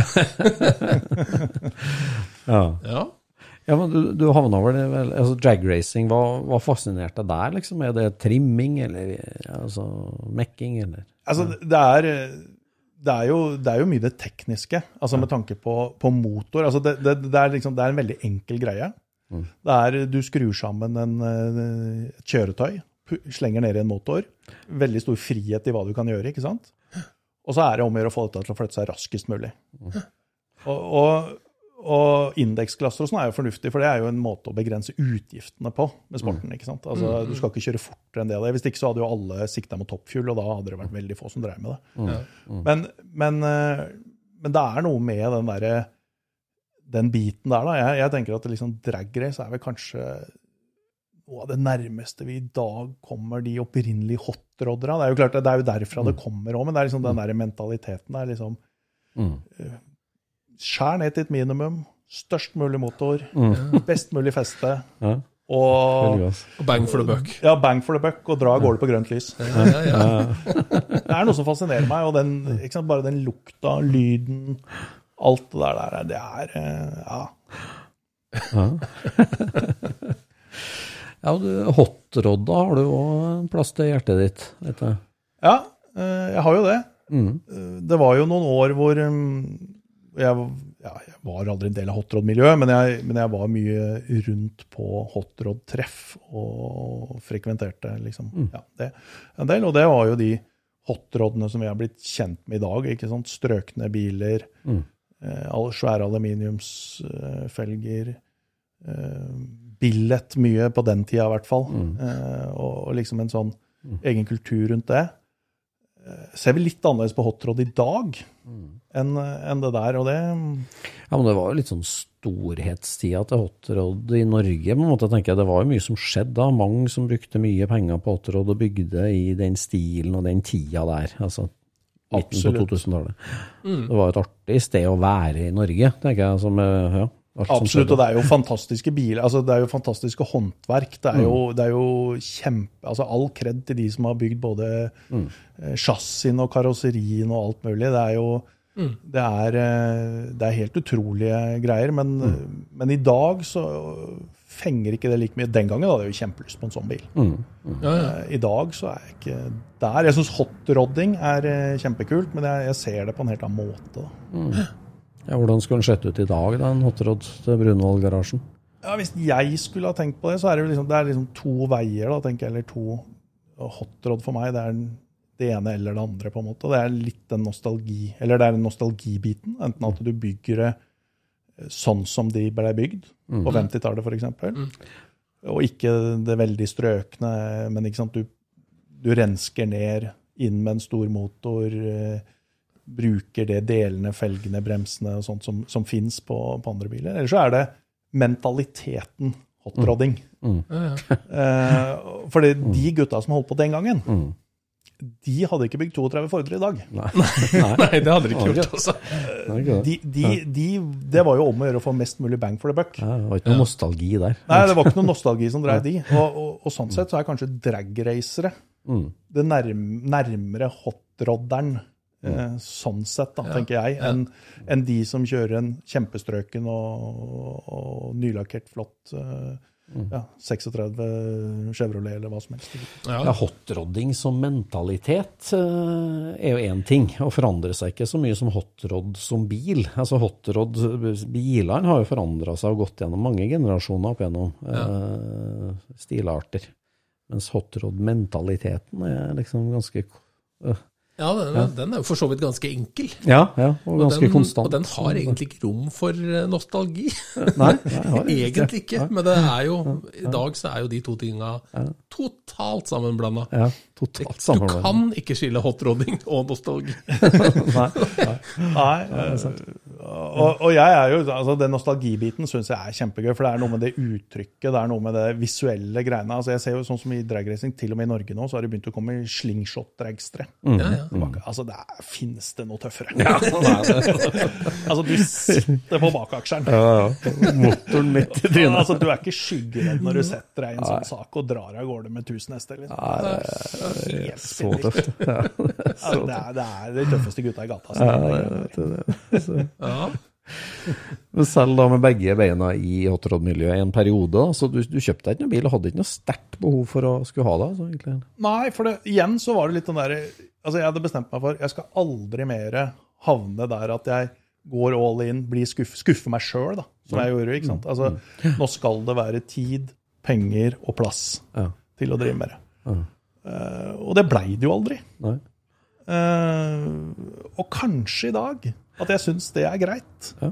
Ja. Ja. ja, men du, du havna vel altså Dragracing, hva, hva fascinerte deg der, liksom? Er det trimming, eller altså mekking, eller? Altså, det er, det er, jo, det er jo mye det tekniske, altså med tanke på, på motor. Altså det, det, det, er liksom, det er en veldig enkel greie. Det er, du skrur sammen en, eh, et kjøretøy, slenger ned i en motor. Veldig stor frihet i hva du kan gjøre, ikke sant? Og så er det om å gjøre å få dette til å flytte seg raskest mulig. Og, og, og indeksklasser og sånn er jo fornuftig, for det er jo en måte å begrense utgiftene på med sporten. ikke sant? Altså, Du skal ikke kjøre fortere enn det. Hvis ikke så hadde jo alle sikta mot toppfjul, og da hadde det vært veldig få som drev med det. Men, men, eh, men det er noe med den derre den biten der, da. Jeg, jeg tenker at liksom dragrace er vel kanskje noe av det nærmeste vi i dag kommer de opprinnelige hotroddera. Det er jo klart, det er jo derfra det kommer òg, men det er liksom den der mentaliteten der liksom Mm. Skjær ned til et minimum. Størst mulig motor. Best mulig feste. Ja, Og. Og bang for the buck. ja, bang for the buck, og dra av gårde på grønt lys. Ja, ja, ja. Det er noe som fascinerer meg, og den, ikke sant, bare den lukta, lyden, alt det der, der det er ja Ja. Ja, hotrodda har du òg en plass til hjertet ditt, vet jeg. Ja, eh, jeg har jo det. Mm. Eh, Det var jo noen år hvor um, jeg, ja, jeg var aldri en del av hotrod-miljøet, men, men jeg var mye rundt på hotrod-treff og frekventerte liksom, ja, det en del. Og det var jo de hotrodene som vi har blitt kjent med i dag. ikke sant? Strøkne biler, Mm. eh, svære aluminiumsfelger. Eh, billet mye på den tida, i hvert fall. Mm. Eh, og, og liksom en sånn egen kultur rundt det. eh, ser vi litt annerledes på hotrod i dag enn en det der. Og det Ja, men det var jo litt sånn storhetstida til hotrod i Norge, på en måte, tenker jeg. Det var jo mye som skjedde da. Mange som brukte mye penger på hotrod og bygde i den stilen og den tida der. Altså midten Absolutt. på 2000-tallet. Det var jo et artig sted å være i Norge, tenker jeg. Som, eh, ja, Absolutt, og det er jo fantastiske biler. altså Det er jo fantastiske håndverk. Det er jo, det er jo kjempe altså All kred til de som har bygd både eh, chassisen og karosserien og alt mulig. Det er jo det, er, eh, det er helt utrolige greier. Men, men i dag så fenger ikke det like mye. Den gangen hadde jeg jo kjempelyst på en sånn bil. Ja, ja. Eh, I dag så er jeg ikke der. Jeg syns hotrodding er eh, kjempekult, men jeg, jeg ser det på en helt annen måte. da. Ja, hvordan skulle den sett ut i dag, da, en hotrod til Brunvoll-garasjen? Ja, Hvis jeg skulle ha tenkt på det, så er det liksom, det er liksom to veier, da, tenker jeg. Eller to hotrod for meg. Det er det ene eller det andre, på en måte. Det er litt den nostalgi, eller det er den nostalgibiten. Enten at du bygger det sånn som de ble bygd, på 50-tallet f.eks. Og ikke det veldig strøkne, men ikke sant, du, du rensker ned inn med en stor motor. eh, bruker det delene, felgene, bremsene og sånt som, som fins på, på andre biler. Eller så er det mentaliteten hotrodding. Eh, for de gutta som holdt på den gangen, de hadde ikke bygd 32 Fordre i dag. Nei. Nei. Nei, det hadde de ikke gjort, altså. De, de, de, det var jo om å gjøre å få mest mulig bang for the buck. Ja, det var ikke noe nostalgi der. Nei, det var ikke noe nostalgi som drev de. Og, og, og sånn sett så er kanskje dragracere det nærm, nærmere hotrodderen. Eh, sånn sett, da, tenker jeg, enn en de som kjører en kjempestrøken og, og nylakkert, flott Mm. ja, 36 Chevrolet eller hva som helst. Ja, Ja. Hotrodding som mentalitet eh, er jo én ting, og forandrer seg ikke så mye som hotrod som bil. Altså hotrod, Bilene har jo forandra seg og gått gjennom mange generasjoner opp gjennom eh, stilarter. Mens hotrod-mentaliteten er liksom ganske eh, Ja, den, den er jo for så vidt ganske enkel. Ja, ja og ganske den, konstant. Og den har egentlig ikke rom for eh, nostalgi. Nei, nei, Egentlig ikke, men det er jo, i dag så er jo de to tinga totalt sammenblanda. Ja, totalt Du kan ikke skille hotrodding og nostalgi. Nei, nei. Nei, eh, og, og jeg er jo, altså Den nostalgibiten syns jeg er kjempegøy, for det er noe med det uttrykket, det er noe med det visuelle greiene. altså jeg ser jo sånn som I dragracing, til og med i Norge nå, så har det begynt å komme slingshot-dragstere. Ja, ja. Altså, det er, Finnes det noe tøffere? altså, Du sitter på bakaksjeren. Ja, ja. Motoren midt i trynet. Altså, Du er ikke skyggeredd når du setter deg i en sånn sak og drar av gårde med 1000 hester. Liksom. Det er helt Så tøft. Ja. Ja, det, er, det er de tøffeste gutta i gata. Så ja, det er- Ja. Selv da med begge beina i hotrod-miljøet i en periode, da, så du, du kjøpte deg ikke noen bil og hadde ikke noe sterkt behov for å skulle ha det? Altså, egentlig. Nei, for det, igjen så var det litt den derre Altså, jeg hadde bestemt meg for jeg skal aldri mer havne der at jeg går all in, blir skuff, skuffer meg sjøl, da, som jeg gjorde. ikke sant? Altså, Nå skal det være tid, penger og plass Ja. til å drive med det. Eh, og det blei det jo aldri. Eh, og kanskje i dag at jeg syns det er greit. Ja.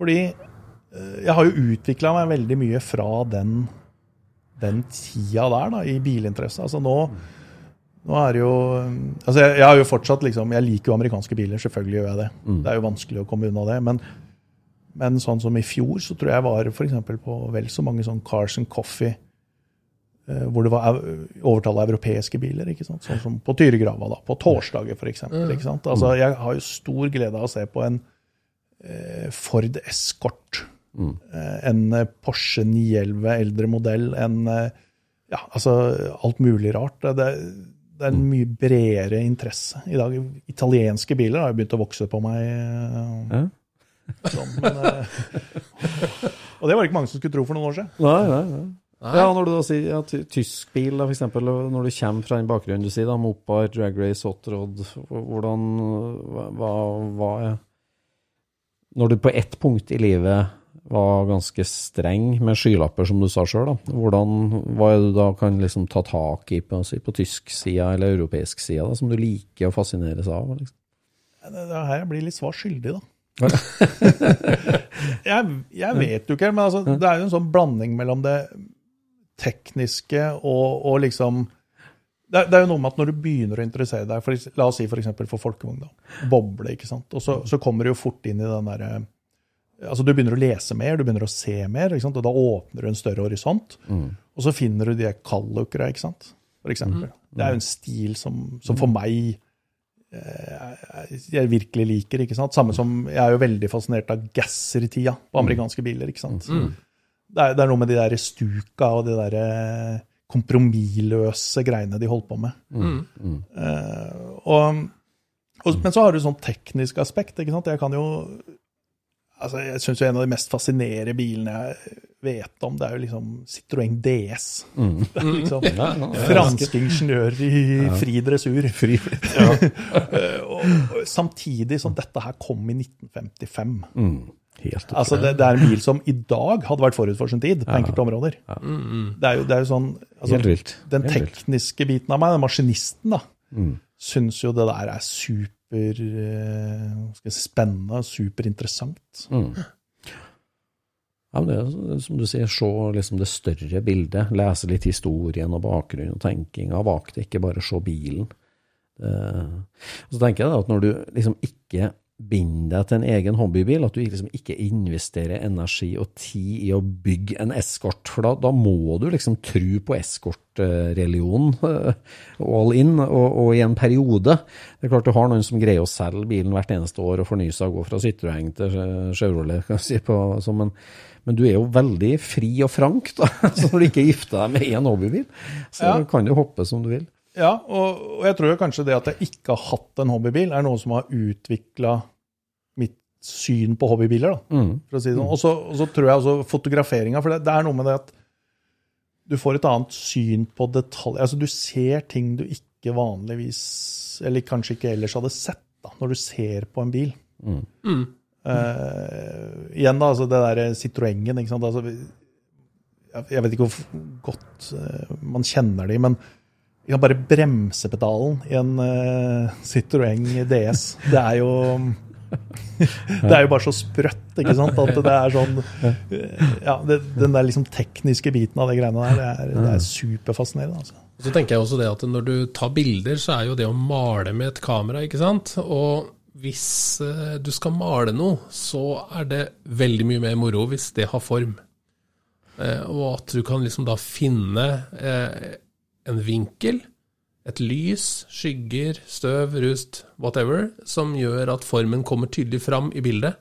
Fordi eh, jeg har jo utvikla meg veldig mye fra den, den tida der, da, i bilinteresse. Altså nå, nå er det jo Altså jeg, jeg har jo fortsatt liksom Jeg liker jo amerikanske biler, selvfølgelig gjør jeg det. Det er jo vanskelig å komme unna det. Men, men sånn som i fjor, så tror jeg var for på vel så mange sånn Cars and Coffee hvor det var overtall av europeiske biler. ikke sant? Sånn som på Tyregrava, da, på torsdager f.eks. Altså, jeg har jo stor glede av å se på en eh, Ford Escort, mm. en eh, Porsche 911 eldre modell, en eh, Ja, altså alt mulig rart. Det, det, er en mye bredere interesse i dag. Italienske biler har jo begynt å vokse på meg. eh, Ja. Sånn, men, eh, og det var det ikke mange som skulle tro for noen år siden. Nei, nei, nei. Ja, når du da sier ja, tysk bil, da, for eksempel, når du kommer fra den bakgrunnen du sier, da, Mopar, Drag Race, Hotrod, hvordan hva, hva, Når du på ett punkt i livet var ganske streng med skylapper, som du sa sjøl, hvordan hva er det du da kan liksom ta tak i på, si, på tysk side eller europeisk side, da, som du liker å fascineres av? Liksom? Det er her jeg blir litt svar skyldig, da. jeg, jeg vet jo ikke, men altså, det er jo en sånn blanding mellom det tekniske og, og liksom det, er, det er jo noe med at når du begynner å interessere deg for, La oss si f.eks. For, for folkevogn. Boble. ikke sant? Og så, så kommer du jo fort inn i den derre altså Du begynner å lese mer, du begynner å se mer, ikke sant? og da åpner du en større horisont. Og så finner du de kallukra, ikke sant? For eksempel. Det er jo en stil som, som for meg jeg, jeg virkelig liker. ikke sant? Samme som Jeg er jo veldig fascinert av gasser-tida på amerikanske biler. ikke sant? Det, er, det er noe med de der stuka og de der eh, kompromissløse greiene de holdt på med. Eh, og, og, men så har du sånn teknisk aspekt. ikke sant? Jeg kan jo altså Jeg syns en av de mest fascinerende bilene jeg vet om, det er jo liksom Citroën DS. Det er liksom franske ingeniører i fri dressur. Eh, og, og samtidig som dette her kom i 1955. Helt Altså det, det er en bil som i dag hadde vært forut for sin tid på enkelte områder. Det, er jo, det er jo sånn altså, Helt vilt. Den Helt vilt. tekniske biten av meg, den maskinisten, da, syns jo det der er super eh, skal si, spennende, superinteressant. Ja, men det er som du sier, se liksom det større bildet. Lese litt historien og bakgrunnen og tenkinga bak det, ikke bare se bilen. Uh, og så tenker jeg da at når du liksom ikke binder deg til en egen hobbybil, at du liksom ikke investerer energi og tid i å bygge en eskort, for da, da må du liksom tro på eskortreligionen all in, og, og i en periode. Det er klart du har noen som greier å selge bilen hvert eneste år og fornye seg og gå fra Citroën til Chevrolet, kan jeg si, på, så, men, men du er jo veldig fri og frank da, så når du ikke gifter deg med én hobbybil. Så Ja. kan du hoppe som du vil. Ja, og, og jeg tror jo kanskje det at jeg ikke har hatt en hobbybil, er noe som har utvikla syn på hobbybiler. da, for å si det sånn. Og så, og så tror jeg også fotograferinga, for det, det er noe med det at du får et annet syn på detaljer. Altså, du ser ting du ikke vanligvis, eller kanskje ikke ellers hadde sett, da, når du ser på en bil. Eh, igjen, da, altså det der Citroën-en. ikke sant? Altså, jeg vet ikke hvor godt eh, man kjenner de, men ja, bare bremsepedalen i en uh, Citroën DS, det er jo Det er jo bare så sprøtt, ikke sant? At det er sånn Ja, det, den der liksom tekniske biten av de greiene der, det er, det er superfascinerende. altså. Så tenker jeg også det at når du tar bilder, så er jo det å male med et kamera, ikke sant. Og hvis eh, du skal male noe, så er det veldig mye mer moro hvis det har form. Eh, og at du kan liksom da finne eh, en vinkel, et lys, skygger, støv, rust, whatever, som gjør at formen kommer tydelig fram i bildet.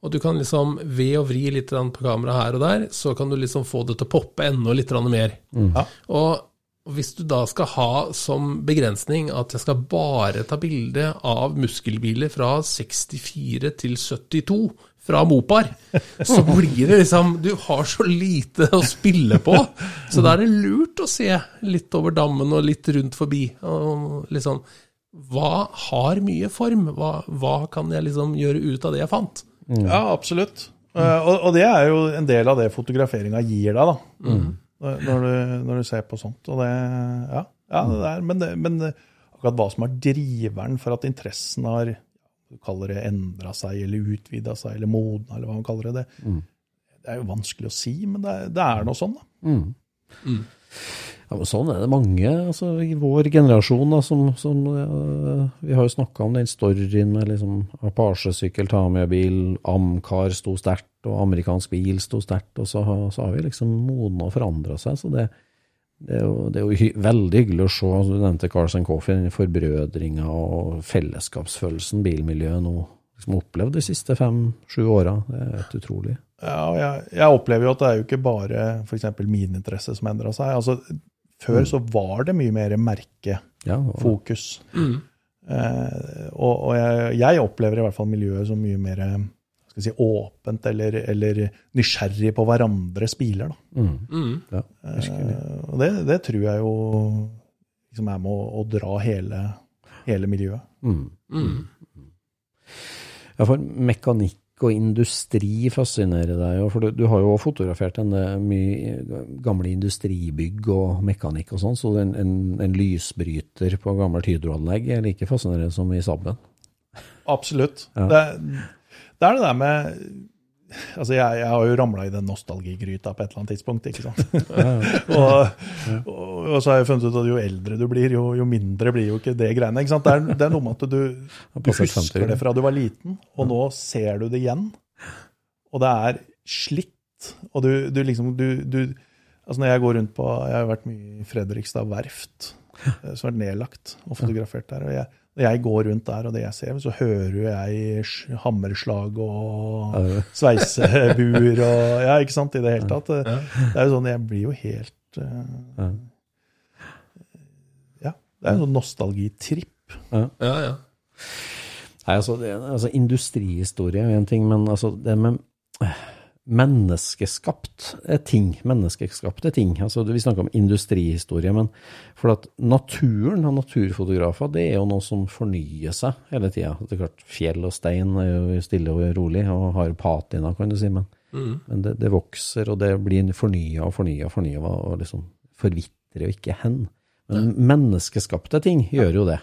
Og du kan liksom, ved å vri litt på kameraet her og der, så kan du liksom få det til å poppe enda litt mer. mer. Ja. Og og hvis du da skal ha som begrensning at jeg skal bare ta bilde av muskelbiler fra 64 til 72 fra Mopar, så blir det liksom Du har så lite å spille på. Så da er det lurt å se litt over dammen og litt rundt forbi. Og liksom Hva har mye form? Hva, hva kan jeg liksom gjøre ut av det jeg fant? Ja, absolutt. Eh, og, og det er jo en del av det fotograferinga gir deg, da. Når, når, du, når du ser på sånt. Og det, ja, ja det er, men, det, men akkurat hva som er driveren for at interessen har kaller det endra seg, eller utvida seg, eller modna, eller hva man kaller det, det, det er jo vanskelig å si, men det, er- det er nå sånn, da. Ja, men sånn er det mange altså, i vår generasjon. Da, som, som, eh, vi har jo snakka om den storyen med liksom, Apache-sykkel, Tamia-bil, Amcar sto sterkt, og amerikansk bil sto sterkt. Og så, har- så har vi liksom modna og forandra seg. så det, det er jo, det er jo hy veldig hyggelig å se. Du nevnte Carson Coffey, den forbrødringa og fellesskapsfølelsen bilmiljøet nå liksom opplevd de siste fem-sju åra. Det er helt utrolig. Ja, og jeg, jeg opplever jo at det er jo ikke bare f.eks. min interesse som endra seg. Altså, før så var det mye mer merkefokus. Ja, og, Eh, og og jeg, jeg opplever i hvert fall miljøet som mye mer skal si, åpent eller, eller nysgjerrig på hverandres biler. Da. ja, virkelig. Eh, og det, det tror jeg jo liksom er med å, å dra hele, hele miljøet. Ja, for mekanikk og industri fascinerer deg jo, for du, du har jo fotografert en eh, mye gamle industribygg og mekanikk og sånn, så en, en, en lysbryter på gammelt hydroanlegg er like fascinerende som i Saben. Absolutt. Ja. Det, det er det der med Altså, jeg, jeg har jo ramla i den nostalgigryta på et eller annet tidspunkt, ikke sant. og, og, og så har jeg funnet ut at jo eldre du blir, jo, jo mindre blir jo ikke det greiene. ikke sant? Det er, det er noe med at du, du husker det fra du var liten, og nå ser du det igjen. Og det er slitt. Og du, du liksom du, du, Altså når jeg går rundt på Jeg har vært mye i Fredrikstad verft, eh, som har vært nedlagt og fotografert der. og jeg når jeg går rundt der, og det jeg ser, så hører jo jeg hammerslag og sveisebuer og Ja, ikke sant, i det hele tatt. Det er jo sånn, jeg blir jo helt eh, Ja. Det er jo en sånn nostalgitripp. Ja, ja. Nei, altså, det, altså Industrihistorie er en ting, men altså det med menneskeskapt ting. Menneskeskapte ting. Altså, vi snakker om industrihistorie, men for at naturen og naturfotografer, det er jo noe som fornyer seg hele tida. Det klart, fjell og stein er jo stille og rolig, og har patina, kan du si, men, men det, det vokser, og det blir fornya og fornya og fornya, og liksom forvitrer jo ikke hen. Men menneskeskapte ting gjør jo det.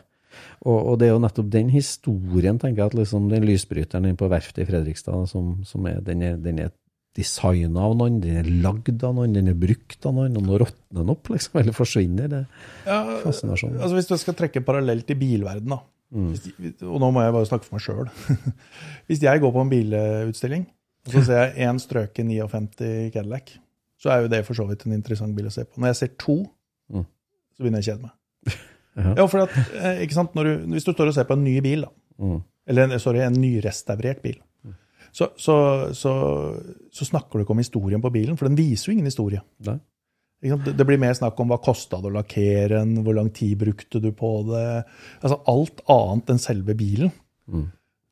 Og, og det er jo nettopp den historien, tenker jeg, at liksom den lysbryteren inne på verftet i Fredrikstad, som, som er, den er, den er designa av noen, den er lagd av noen, den er brukt av noen, og nå råtner den opp, liksom, eller forsvinner. Det er fascinasjon. Altså Hvis du skal trekke parallell til bilverden, da. Hvis de, og nå må jeg bare snakke for meg sjøl. Hvis jeg går på en bilutstilling, og så ser jeg én strøken 59 Cadillac, så er jo det for så vidt en interessant bil å se på. Når jeg ser to, Mm. så begynner jeg å kjede meg. Ja. Ja, for at, eh, ikke sant, du, Hvis du står og ser på en ny bil, da, Mm. eller sorry, en nyrestaurert bil, så, så, så, så snakker du ikke om historien på bilen, for den viser jo ingen historie. Nei. Det- Det blir mer snakk om hva kosta det å lakkere den, hvor lang tid brukte du på det. Altså alt annet enn selve bilen. Mm.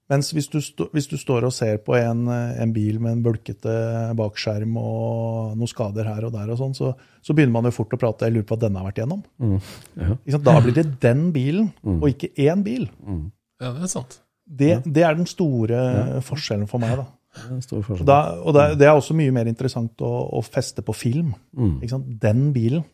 Mens hvis du, stå, hvis du står og ser på en, en bil med en bulkete bakskjerm og noen skader her og der, og sånn, så, så begynner man jo fort å prate. Jeg lurer på hva denne har vært igjennom. Mm. Ja. Da blir det den bilen, og ikke én bil. ja, det er sant. Det, det er den store forskjellen for meg. da. Det. Da, og det, det er også mye mer interessant å, å feste på film. Mm. Ikke sant? Den bilen.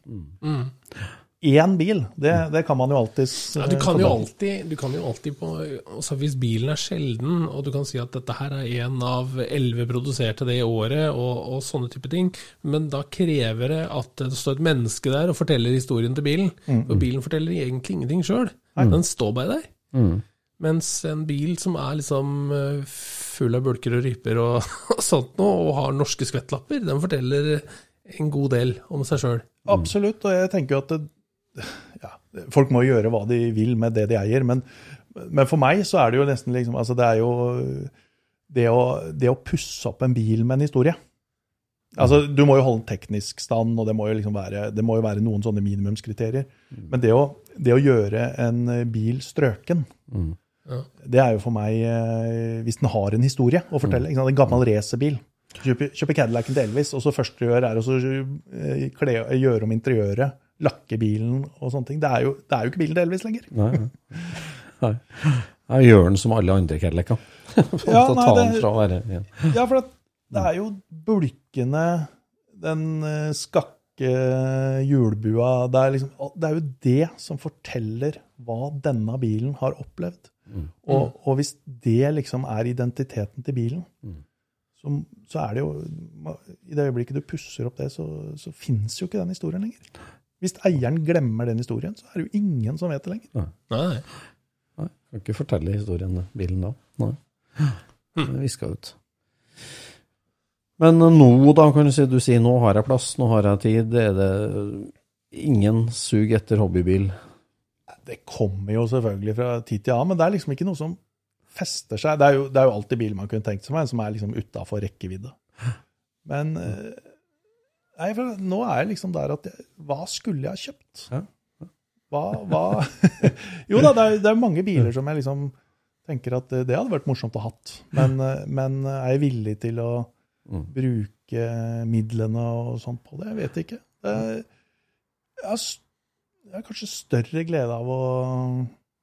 Én bil, det, det kan man jo alltid Ja, du kan jo alltid, du kan jo alltid på, altså Hvis bilen er sjelden, og du kan si at dette her er en av elleve produserte det i året, og, og sånne type ting, men da krever det at det står et menneske der og forteller historien til bilen. For bilen forteller egentlig ingenting sjøl. Den står bare der. Mm. Mens en bil som er liksom eh, full av bulker og ryper og, og sånt noe, og har norske skvettlapper, den forteller en god del om seg sjøl. Absolutt, og jeg tenker jo at det, ja, folk må gjøre hva de vil med det de eier, men, men for meg så er det jo nesten liksom altså Det er jo det å, det å pusse opp en bil med en historie. Altså, Du må jo holde en teknisk stand, og det må jo, liksom være, det må jo være noen sånne minimumskriterier. Men det å, det å gjøre en bil strøken, Mm. Det er jo for meg eh, Hvis den har en historie å fortelle. Sant? En gammel racerbil. Kjøper, kjøper Cadillacen til Elvis, og så første du gjør, er å eh, gjøre om interiøret. Lakke bilen og sånne ting. Det er jo, det er jo ikke bilen til Elvis lenger. Nei, nei. nei. Gjør den som alle andre Cadillacer. Ja, nei, ta det- være ja. Ja, for det er jo bulkene, den eh, skakke hjulbua det er, liksom, det er jo det som forteller hva denne bilen har opplevd. Og, og hvis det liksom er identiteten til bilen, så, så er det jo I det øyeblikket du pusser opp det, så, så fins jo ikke den historien lenger. Hvis eieren glemmer den historien, så er det jo ingen som vet det lenger. Nei, Nei, kan ikke fortelle historien til bilen da. Nei. Det viska ut. Men nå, da, kan du si, du sier nå har jeg plass, nå har jeg tid. Er det ingen sug etter hobbybil? Det kommer jo selvfølgelig fra tid til annen, men det er liksom ikke noe som fester seg. Det er jo, det er jo alltid biler man kunne tenkt seg, men som er liksom utafor rekkevidde. Men eh, nei, for nå er jeg liksom der at jeg, Hva skulle jeg ha kjøpt? Hva, hva Jo da, det er, det er mange biler som jeg liksom tenker at det, det hadde vært morsomt å hatt. Men, eh, men er jeg villig til å Mm. bruke midlene og sånt på det? Jeg vet ikke. Det, jeg, har, jeg har kanskje større glede av å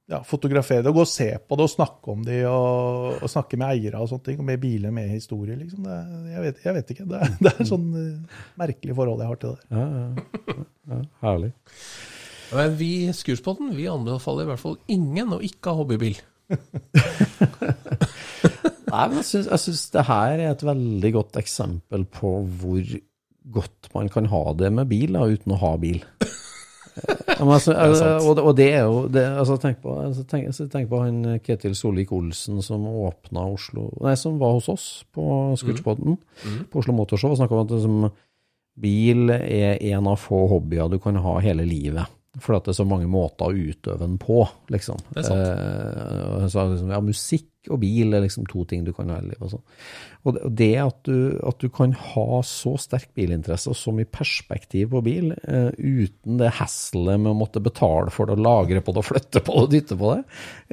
ja, fotografere det, og gå og se på det og snakke om det, og, og snakke med eiere og sånne ting, og med biler med historie. Liksom. Det, jeg, vet, jeg vet ikke. Det, er- det er et sånn uh, merkelig forhold jeg har til det. Ja, ja. ja herlig. Men vi i Skurspodden vi anbefaler i hvert fall ingen å ikke ha hobbybil. Nei, men jeg syns, jeg syns det her er et veldig godt eksempel på hvor godt man kan ha det med bil da, uten å ha bil. Altså, og, og det er jo det, altså, tenk, på, altså, tenk, altså, tenk på han Ketil Solvik-Olsen som åpna Oslo Nei, som var hos oss på Scootspoden på Oslo Motorshow og snakka om at liksom, bil er en av få hobbyer du kan ha hele livet. For at det er så mange måter å utøve den på, liksom. Det er sant. Eh, sa liksom, ja, musikk og bil er liksom to ting du kan ha i livet. Og, sånn. og det, at, du, at du kan ha så sterk bilinteresse og så mye perspektiv på bil, eh, uten det haslet med å måtte betale for det, lagre på det, flytte på det og dytte på det,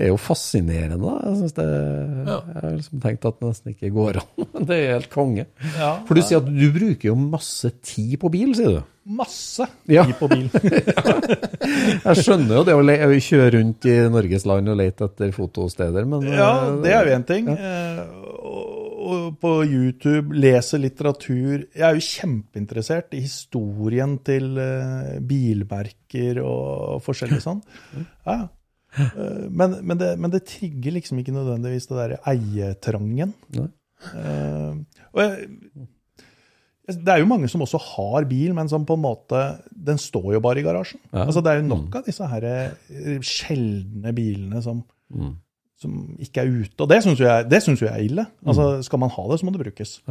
er jo fascinerende. Jeg, synes det, Ja. jeg har liksom tenkt at det nesten ikke går an. Det er helt konge. Ja, For du sier at du bruker jo masse tid på bil, sier du? Masse Ja. på bil. Jeg skjønner jo det å kjøre rundt i Norges land og lete etter fotosteder, men Ja, eh, det er jo én ting. Ja. og, og på YouTube, lese litteratur. Jeg er jo kjempeinteressert i historien til eh, bilmerker og forskjellig sånn. Ja. Eh, men, men, det, men det trigger liksom ikke nødvendigvis det derre eietrangen. Nei. Eh, og jeg, det er jo mange som også har bil, men som på en måte Den står jo bare i garasjen. Ja. Altså Det er jo nok av disse her eh, sjeldne bilene som, Mm. som ikke er ute. Og det syns jo jeg, synes jo jeg er ille. Altså Skal man ha det, så må det brukes.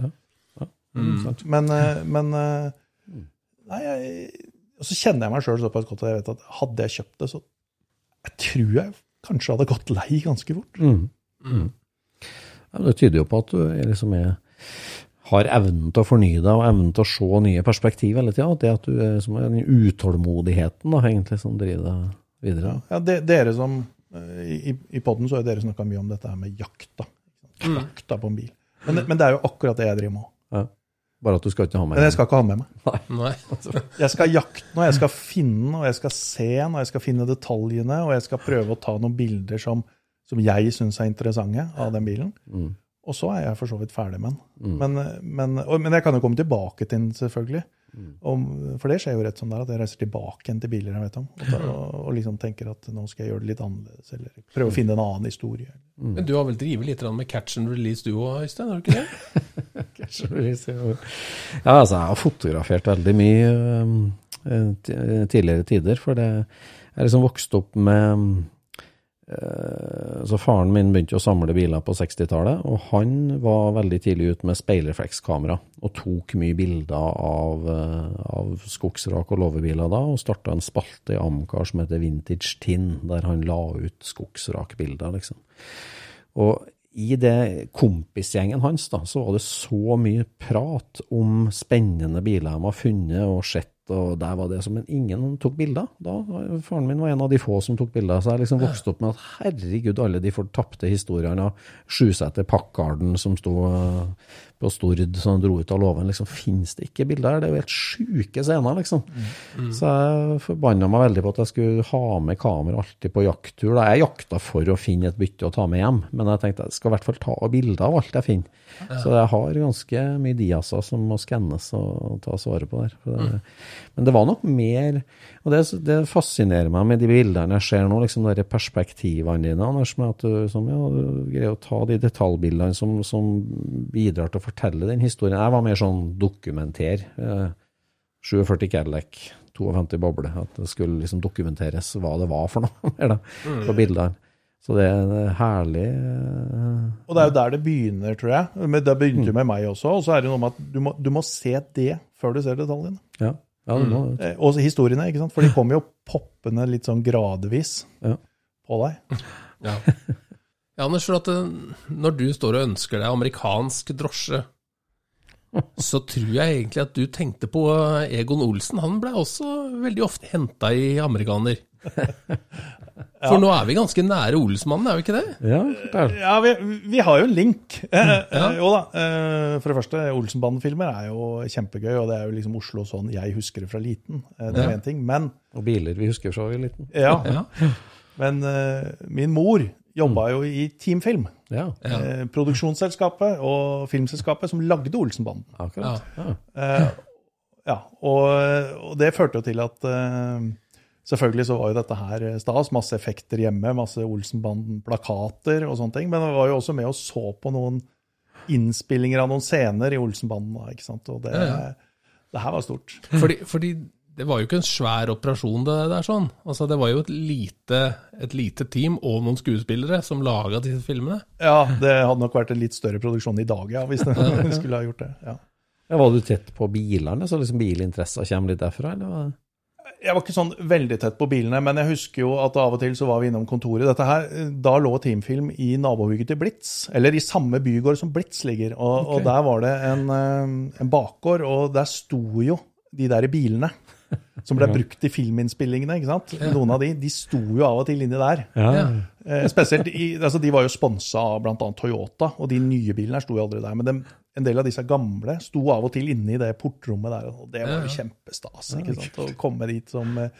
Mm. Men, eh, men eh, Nei, jeg, så kjenner jeg meg sjøl såpass godt at jeg vet at hadde jeg kjøpt det, så jeg tror jeg kanskje hadde gått lei ganske fort. Mm. Mm. Ja, det tyder jo på at du er liksom er, har evnen til å fornye deg og evnen til å se nye perspektiv hele tida. Det at du er som er den utålmodigheten da, egentlig som driver deg videre. Ja, de, dere som eh, I, i podden så har dere snakka mye om dette her med jakta. Jakta på en bil. Men, men det er jo akkurat det jeg driver med òg. Ja. Bare at du skal ikke ha med Men jeg skal ikke ha med meg. Nei. Jeg skal jakte den, og jeg skal finne den, og jeg skal se den, og jeg skal finne detaljene, og jeg skal prøve å ta noen bilder som, som jeg syns er interessante av den bilen. Mm. Og så er jeg for så vidt ferdig med den. Men, men, og, men jeg kan jo komme tilbake til den, selvfølgelig. Mm. Om, for det skjer jo rett som det er, at jeg reiser tilbake igjen til biler jeg vet om. Og, ta, og, og liksom tenker at nå skal jeg gjøre det litt annerledes, eller prøve å finne en annen historie. Men du har vel drevet litt med catch and release du òg, Øystein? Har du ikke det? catch and release, jo- Ja, altså, jeg har fotografert veldig mye um, tidligere tider, for det Jeg er liksom vokst opp med eh, Så faren min begynte å samle biler på 60-tallet, og han var veldig tidlig ute med speilreflekskamera og tok mye bilder av, eh, av skogsrak og låvebiler da, og starta en spalte i Amcar som heter Vintage Tin, der han la ut skogsrakbilder, liksom. Og i det kompisgjengen hans da, så var det så mye prat om spennende biler de har funnet og sett, og der var det som Men ingen tok bilder. Da, Faren min var en av de få som tok bilder, så jeg liksom vokste opp med at herregud, alle de fortapte historiene av Sjusæter Packarden som sto eh, på Stord, som dro ut av låven. Liksom, Fins det ikke bilder her? Det er jo helt sjuke scener, liksom. Så jeg forbanna meg veldig på at jeg skulle ha med kamera alltid på jakttur. Da. Jeg jakta for å finne et bytte å ta med hjem, men jeg tenkte jeg skal i hvert fall ta bilder av alt jeg finner. Så jeg har ganske mye diaser som må skannes og tas vare på der. Det, Men det var nok mer Og det, det fascinerer meg med de bildene jeg ser nå, liksom de perspektivene dine, Anders, med at du, som, ja, du greier å ta de detaljbildene som, som bidrar til å fortelle den historien. Jeg var mer sånn dokumenter. Eh, 47 Cadillac, 52 boble. At det skulle liksom dokumenteres hva det var for noe mer da, på bildene. Så det er herlig eh, Og det er jo der det begynner, tror jeg. Men det begynte jo med meg også. Og så er det noe med at du må, du må se det før du ser detaljene. Ja, ja det må, Eh, Og historiene, ikke sant? For de kommer jo poppende litt sånn gradvis Ja. på deg. Ja. ja, Anders, for at eh, når du står og ønsker deg amerikansk drosje, så tror jeg egentlig at du tenkte på eh, Egon Olsen. Han ble også veldig ofte henta i amerikaner. For nå er vi ganske nære Olsmannen, er vi ikke det? ja. Ja, vi, vi har jo en link. Eh, Ja. Jo da. eh, For det første, Olsenbanden-filmer er jo kjempegøy, og det er jo liksom Oslo sånn jeg husker det fra liten. Eh, Det er Ja. en ting. Men, Og biler vi husker så vi er liten. ja, Ja. men eh, min mor jobba jo i Teamfilm. Ja, Ja. eh, Produksjonsselskapet og filmselskapet som lagde Olsenbanden. akkurat. Ja. Eh, ja, og, og det førte jo til at eh, Selvfølgelig så var jo dette her stas. Masse effekter hjemme, masse Olsenbanden-plakater og sånne ting. Men vi var jo også med og så på noen innspillinger av noen scener i Olsenbanden. ikke sant? Og det, Ja, ja. det her var stort. Fordi, fordi det var jo ikke en svær operasjon, det der sånn. Altså, det var jo et lite, et lite team og noen skuespillere som laga disse filmene. Ja, det hadde nok vært en litt større produksjon i dag, ja, hvis den skulle ha gjort det. ja. Ja, var du tett på bilene, så liksom bilinteressen kommer litt derfra, eller? Jeg var ikke sånn veldig tett på bilene, men jeg husker jo at av og til så var vi innom kontoret. Dette her, Da lå Teamfilm i nabobygget til Blitz, eller i samme bygård som Blitz ligger. Og, og der var det en, eh, en bakgård, og der sto jo de der bilene som ble brukt i filminnspillingene. ikke sant? Noen av de de sto jo av og til inni der. Ja. Eh, spesielt, i, altså De var jo sponsa av bl.a. Toyota, og de nye bilene sto jo aldri der. Men dem- en del av disse gamle sto av og til inne i det portrommet der, og det var jo kjempestas. ikke sant? Å komme dit som eh,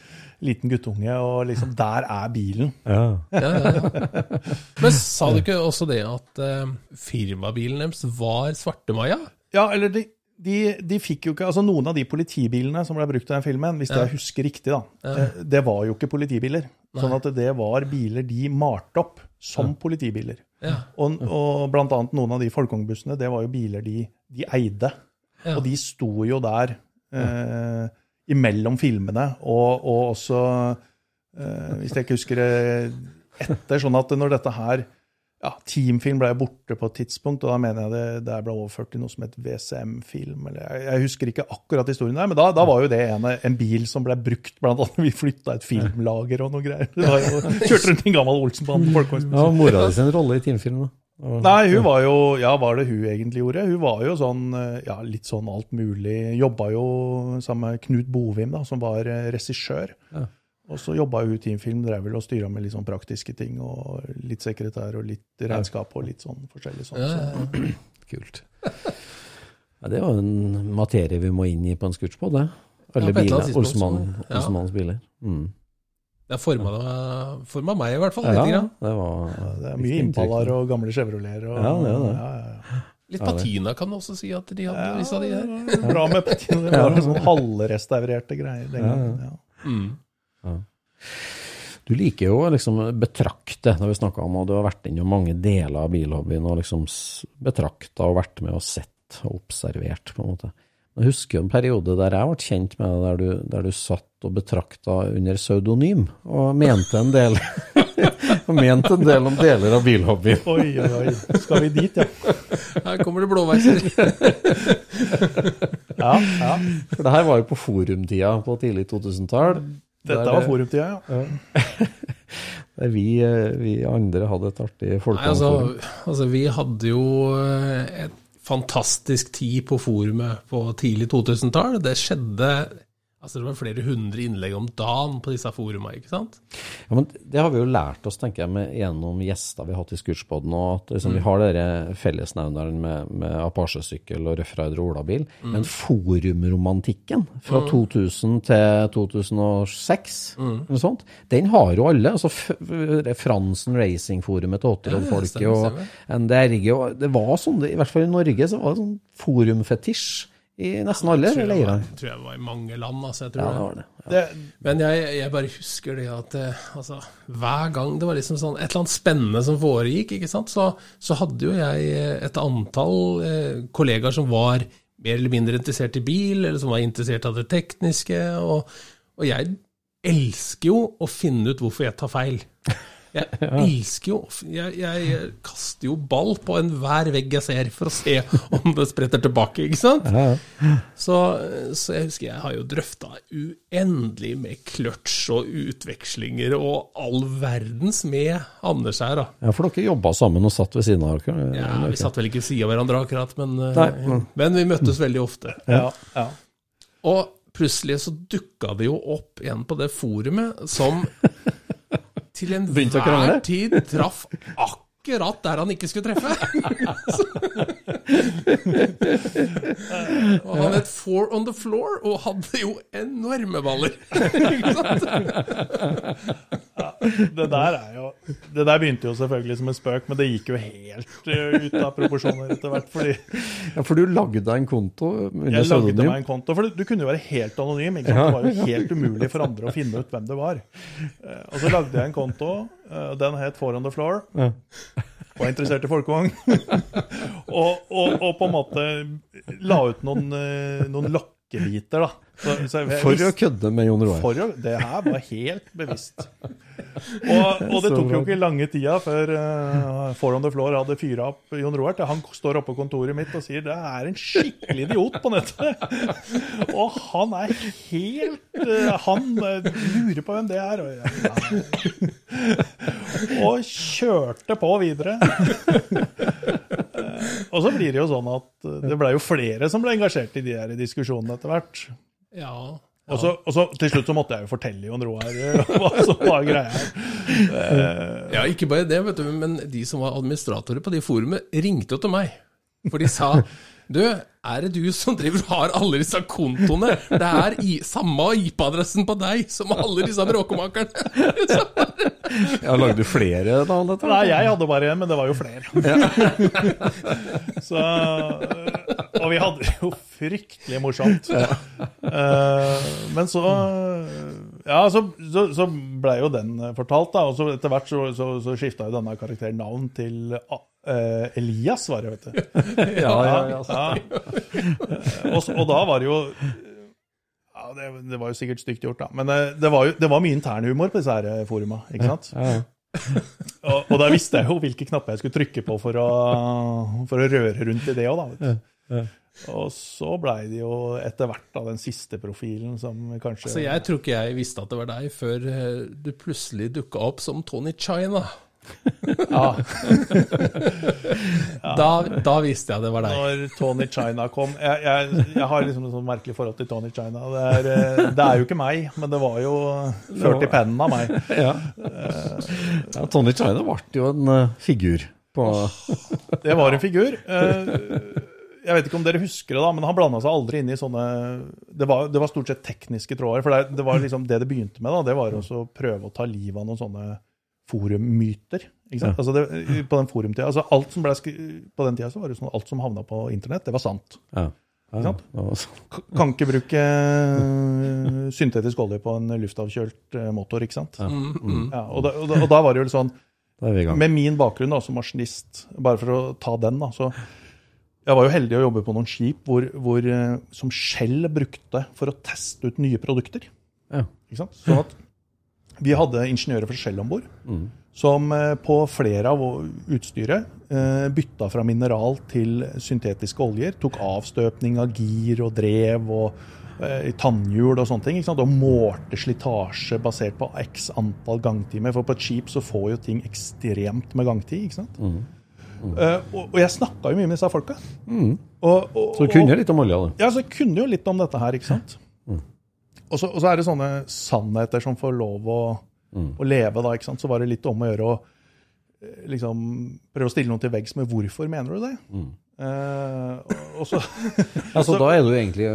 liten guttunge, og liksom Der er bilen. Ja. Ja, ja, ja. Men sa du ikke også det at uh, firmabilen deres var svartemaja? Ja, eller de, de, de fikk jo ikke Altså, noen av de politibilene som ble brukt i den filmen, hvis jeg husker riktig, da, eh, det var jo ikke politibiler. Sånn at det var biler de malte opp som politibiler. Ja. Og, og blant annet noen av de folkevognbussene, det var jo biler de, de eide. Ja. Og de sto jo der eh, imellom filmene, og, og også, eh, hvis jeg ikke husker det, etter. Sånn at når dette her ja, Teamfilm ble borte på et tidspunkt, og da mener jeg det der ble overført til noe som het VCM-film. Jeg, jeg husker ikke akkurat historien der, men da, da var jo det en, en bil som ble brukt, blant annet vi flytta et filmlager og noe greier. Det var jo, kjørte rundt i en gammel Olsenband. ja mora di sin rolle i teamfilm, da? Nei, hun var jo Ja, var det hun egentlig gjorde? Hun var jo sånn ja, litt sånn alt mulig. Jobba jo sammen med Knut Bovim, da, som var eh, regissør. Ja. Og så jobba hun i Teamfilm, drev vel og styra med litt sånn praktiske ting. Og litt sekretær og litt regnskap og litt sånn forskjellig sånn. Så, Kult. Ja, det er jo en materie vi må inn i på en scootspod, det. Alle Ja, biler. Ja. Olsmanns biler. Mm. Det forma, forma meg i hvert fall, Ja, lite grann. det var det er mye Impalaer og gamle Chevroleter. Ja, det er det. Ja, ja, ja. Litt patina kan du også si at de hadde, visse av de her. Bra med patina. Det var sånn halvrestaurerte greier den gangen. Ja. Mm. Du liker jo å liksom betrakte, når vi snakka om og du har vært innom mange deler av bilhobbyen og liksom betrakta og vært med og sett og observert, på en måte. Jeg husker jo en periode der jeg ble kjent med deg, der du, der du satt og betrakta under pseudonym, og mente en del og mente en del om deler av bilhobbyen. Oi, oi, oi. Skal vi dit, ja? Her kommer det blåveiser. Ja, ja. For det her var jo på forumtida på tidlig 2000-tall. Dette var forumtida, ja. Der vi, eh, vi andre hadde et artig Nei, altså, altså, vi hadde jo eh, et fantastisk tid på forumet på tidlig 2000-tall. Det skjedde Altså, det var flere hundre innlegg om dagen på disse forumene, ikke sant? Ja, men Det har vi jo lært oss tenker jeg, med, gjennom gjester vi har hatt i Scootspoden. At liksom, Mm. vi har denne fellesnevneren med, med Apache-sykkel og Rough Rider og olabil. Mm. Men forumromantikken fra 2000 til 2006, Mm. eller sånt, den har jo alle. altså Fransen Racing-forumet til og stemmer. NDRG. og Det var sånn, det- i hvert fall i Norge, så var det sånn forumfetisj i nesten alle leirene. jeg, tror jeg var i mange land, altså. Jeg tror Ja, det det. det. Det, Men jeg, jeg bare husker det at eh, altså, hver gang det var liksom sånn et eller annet spennende som foregikk, ikke sant, så, så hadde jo jeg eh, et antall eh, kollegaer som var mer eller mindre interessert i bil, eller som var interessert av det tekniske, og, og jeg elsker jo å finne ut hvorfor jeg tar feil. Jeg elsker jo jeg, jeg kaster jo ball på enhver vegg jeg ser, for å se om det spretter tilbake, ikke sant? Så, så jeg husker jeg har jo drøfta uendelig med kløtsj og utvekslinger og all verdens med Anders her, da. ja, for dere jobba sammen og satt ved siden av dere? Ja, Vi satt vel ikke ved siden av hverandre akkurat, men, eh, Nei, men- men vi møttes veldig ofte. ja, ja. Og plutselig så dukka det jo opp en på det forumet som til enhver tid traff akkurat der han ikke skulle treffe. og han het Four on the Floor og hadde jo enorme baller. ja. Det der er jo Det der begynte jo selvfølgelig som en spøk, men det gikk jo helt eh, ut av proporsjoner etter hvert. Fordi Ja, for du lagde deg en konto jeg lagde meg en konto. For du kunne jo være helt anonym. Ikke sant? Det var jo helt umulig for andre å finne ut hvem det var. Eh, Og så lagde jeg en konto. Eh, Den het Four on the Floor. Ja. var interessert i folkevogn. og, og, og på en måte la ut noen, eh, noen lokkebiter, da. Så, så jeg For å kødde med Jon Roar. for å, det her var helt bevisst. Og, og det tok jo ikke lange tida før uh, Four on the Floor hadde fyra opp Jon Roar. til Han står oppe på kontoret mitt og sier det er en skikkelig idiot på nettet. Og han er helt uh, Han eh, lurer på hvem det er. Og, ja, og kjørte på videre. Og så blir det jo sånn at det ble jo flere som ble engasjert i de her diskusjonene etter hvert. Ja. Og så, og så til slutt så måtte jeg jo fortelle Jon Roar eh, hva som var greia. Eh, ja, ikke bare det, vet du, men de som var administratorer på de forumet, ringte jo til meg. For de sa Du, er det du som driver og har alle disse kontoene? Det er i, samme IP-adressen på deg som alle disse bråkemakerne. Ja, lagde du flere da? Dette? Nei, jeg hadde bare en, men det var jo flere. så, eh, og vi hadde det jo fryktelig morsomt. Eh, men så Ja, så, så, så blei jo den fortalt, da. Og så etter hvert så, så, så skifta jo denne karakteren navn til uh, Elias, var det, vet du. Ja, ja, ja. Ja. Og, og da var det jo ja, det, det var jo sikkert stygt gjort, da. Men det, det, var, jo, det var mye internhumor på disse her eh, foruma. ikke sant? Ja, ja. Og, og da visste jeg jo hvilke knapper jeg skulle trykke på for å, for å røre rundt i det òg, da. vet du. Og så blei det jo etter hvert da den siste profilen som kanskje Så jeg tror ikke jeg visste at det var deg, før eh, du plutselig dukka opp som Tony China. ja, Da, da visste jeg det var deg. Når Tony China kom Jeg, jeg, jeg har liksom et sånn merkelig forhold til Tony China. Det er, eh, det er jo ikke meg, men det var jo ført i pennen av meg. Ja. ja, Tony China ble jo en eh, figur på Det var en figur. Jeg vet ikke om dere husker det, da, men han blanda seg aldri inn i sånne Det var, det var stort sett tekniske tråder. For det, det var liksom det det begynte med, da, det var også å prøve å ta livet av noen sånne forummyter. Sant? Altså det, på den forumtida, altså alt som ble På den tida så var det sånn alt som havna på internett, det var sant. Ja. Ja, Kan ikke bruke eh, syntetisk olje på en luftavkjølt eh, motor, ikke sant? Mm, Ja, og, da, og, da, og da var det jo litt sånn. Med min bakgrunn da, som maskinist, bare for å ta den, da, så jeg var jo heldig å jobbe på noen skip hvor, hvor, eh, som Shell brukte for å teste ut nye produkter. Ja. Ikke? Sånn at vi hadde ingeniører fra Shell om bord Mm. som eh, på flere av utstyret eh, bytta fra mineral til syntetiske oljer. Tok avstøpning av gir og drev og tannhjul og sånne ting. Og målte slitasje basert på x antall gangtimer. For på et skip så får jo ting ekstremt med gangtid. ikke sant? Eh, og, og jeg snakka jo mye med disse folka. Og, og, Så du kunne litt om olja, da ja, så jeg kunne jo litt om dette her, ikke sant? Og, så, og så er det sånne sannheter som får lov å, å leve, da, ikke sant? Så var det litt om å gjøre å eh, liksom, prøve å stille noen til veggs med hvorfor mener du det? Eh, og- og så, Altså, da er du egentlig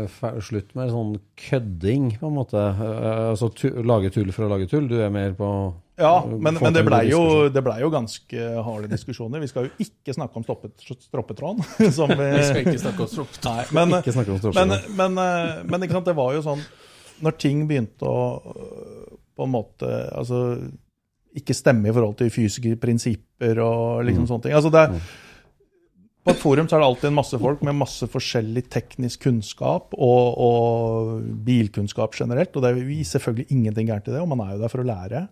slutt med sånn kødding, på en måte. Uh, Altså tu lage tull for å lage tull. Du er mer på ja, men, men det blei jo, det ble jo ganske harde diskusjoner. Vi skal jo ikke snakke om stoppet, stroppetråden. Som vi, Vi skal ikke snakke om stroppetråden. Men, men, men, eh, men ikke sant, det var jo sånn Når ting begynte å på en måte altså, ikke stemme i forhold til fysiske prinsipper og liksom sånne ting. Altså det er, på et forum så er det alltid en masse folk med masse forskjellig teknisk kunnskap og, og bilkunnskap generelt. Og det er vi selvfølgelig ingenting gærent i det, og man er jo der for å lære.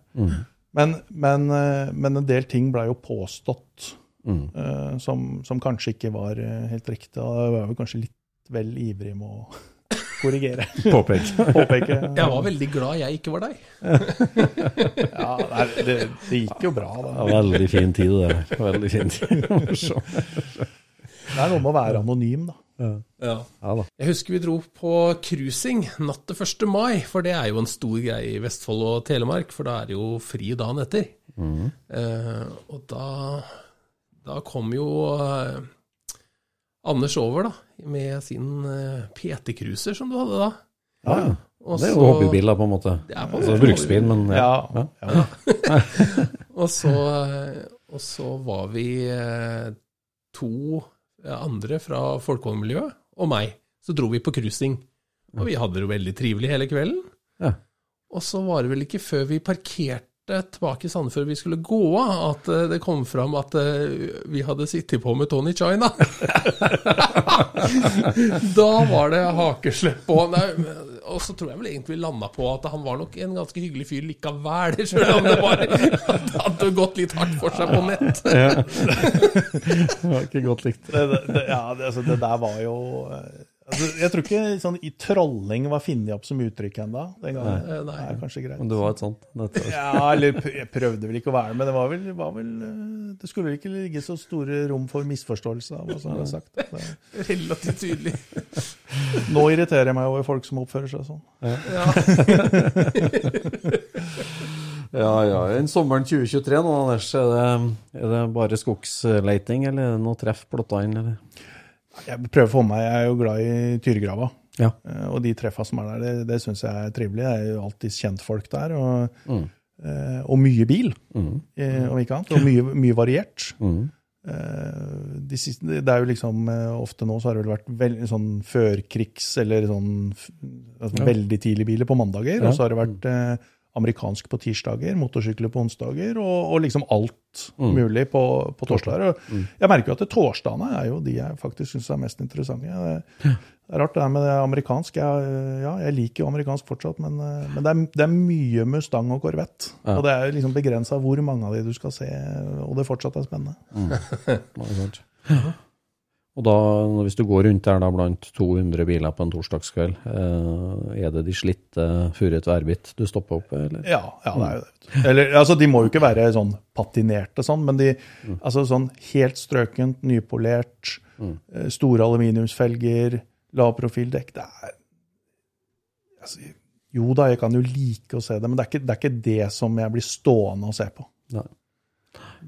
Men, men, eh, men en del ting ble jo påstått eh, som, som kanskje ikke var eh, helt riktig. Og jeg var vel kanskje litt vel ivrig med å korrigere. Påpeke. Påpeke. Jeg var veldig glad jeg ikke var deg. Ja, det, det, det gikk jo bra, da. Ja, veldig fin tid, det. Veldig fin tid. Det er noe med å være anonym, da. Ja. Ja da. Jeg husker vi dro på cruising natt til 1. mai, for det er jo en stor greie i Vestfold og Telemark, for da er det jo fri dagen etter. Eh, og da, da kom jo uh, Anders over, da, med sin eh, PT-cruiser som du hadde da. Ja, ja. Det er jo jo hobbybiler, på en måte. Det er på en Altså bruksbil, men ja. Ja, ja. Og så, eh, og så var vi eh, to andre fra folkevognmiljøet og meg. Så dro vi på cruising. Og vi hadde det jo veldig trivelig hele kvelden. Ja. Og så var det vel ikke før vi parkerte tilbake i Sandefjord vi skulle gå av, at eh, det kom fram at eh, vi hadde sittet på med Tony China. da var det hakeslepp på. Nei, og så tror jeg vel egentlig vi landa på at han var nok en ganske hyggelig fyr likevel, sjøl om det var at hadde gått litt hardt for seg på nett. Det var ikke godt likt. Det, det, det, ja, det, altså, det der var jo eh, altså, Jeg tror ikke sånn i trolling var funnet opp som uttrykk ennå den gangen. Nei. Det er kanskje greit. Men det var et sånt. Dette. Ja, eller jeg prøvde vel ikke å være det, men det var vel, var vel eh, Det skulle vel ikke ligge så store rom for misforståelse av hva som ble sagt. Det, Relativt tydelig. nå irriterer jeg meg over folk som oppfører seg sånn. Ja, ja. Innen sommeren 2023 nå, Anders, er det, er det bare skogsleiting, eller er det noe treff plotta inn, eller? Jeg prøver å få meg, jeg er jo glad i Tyregrava. Ja. Eh, Og de treffa som er der, det, det syns jeg er trivelig. Det er jo alltid kjentfolk der. Og, Mm. eh, og mye bil, Mm. eh, om ikke annet. Og mye, mye variert. Mm. De siste, det er jo liksom Ofte nå så har det vel vært veld, sånn førkrigs- eller sånn altså veldig tidlige biler på mandager. Ja. Og så har det vært eh, amerikansk på tirsdager, motorsykler på onsdager, og, og liksom alt Mm. mulig på, på torsdager. Og Mm. jeg merker jo at det torsdagene er jo de jeg faktisk syns er mest interessante. Det, er rart det der med det amerikansk. Jeg, ja, jeg liker jo amerikansk fortsatt, men, eh, men det, er, det er mye Mustang og Corvette. Ja. Og det er liksom begrensa hvor mange av de du skal se, og det fortsatt er spennende. Mm. Og da, hvis du går rundt der da blant 200 biler på en torsdagskveld, eh, er det de slitte Furet Værbit du stopper opp, eller? Ja, ja, det er jo det. Eller, altså, de må jo ikke være sånn patinerte sånn, men de, altså sånn helt strøkent, nypolert, Mm. eh, store aluminiumsfelger, lavprofildekk. Det er altså, Jo da, jeg kan jo like å se det, men det er ikke det, er ikke det som jeg blir stående og se på.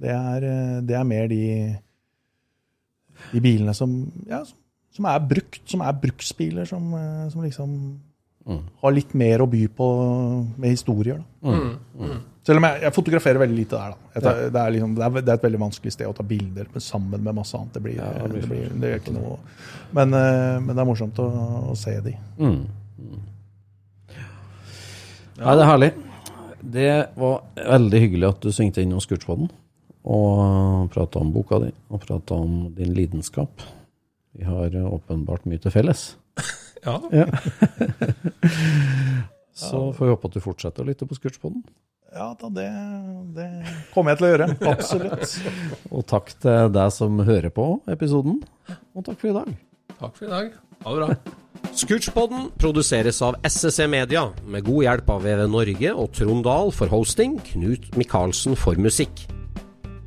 Det er, eh, det er mer de, de bilene som, ja, som- som er brukt, som er bruksbiler, som, eh, som liksom Mm. har litt mer å by på med historier. Da. Mm. Selv om jeg, jeg fotograferer veldig lite der. Da. Jeg tar, det, er liksom, det, er, det er et veldig vanskelig sted å ta bilder men sammen med masse annet. Det blir, Ja, det blir det blir, det er ikke noe Men, eh, men det er morsomt å, å se de. Mm. Mm. Nei, det er herlig. Det var veldig hyggelig at du svingte innom Scootspoden og prate om boka di, og prate om din lidenskap. Vi har åpenbart mye til felles. Ja. Ja. Så får vi håpe at du fortsetter å lytte på Scootspoden. Ja, da, det, det kommer jeg til å gjøre. Absolutt. Og takk til deg som hører på episoden. Og takk for i dag. Takk for i dag. Ha det bra. Scootspodden produseres av SSC Media, med god hjelp av VV Norge og Trond Dahl for hosting, Knut Micaelsen for musikk.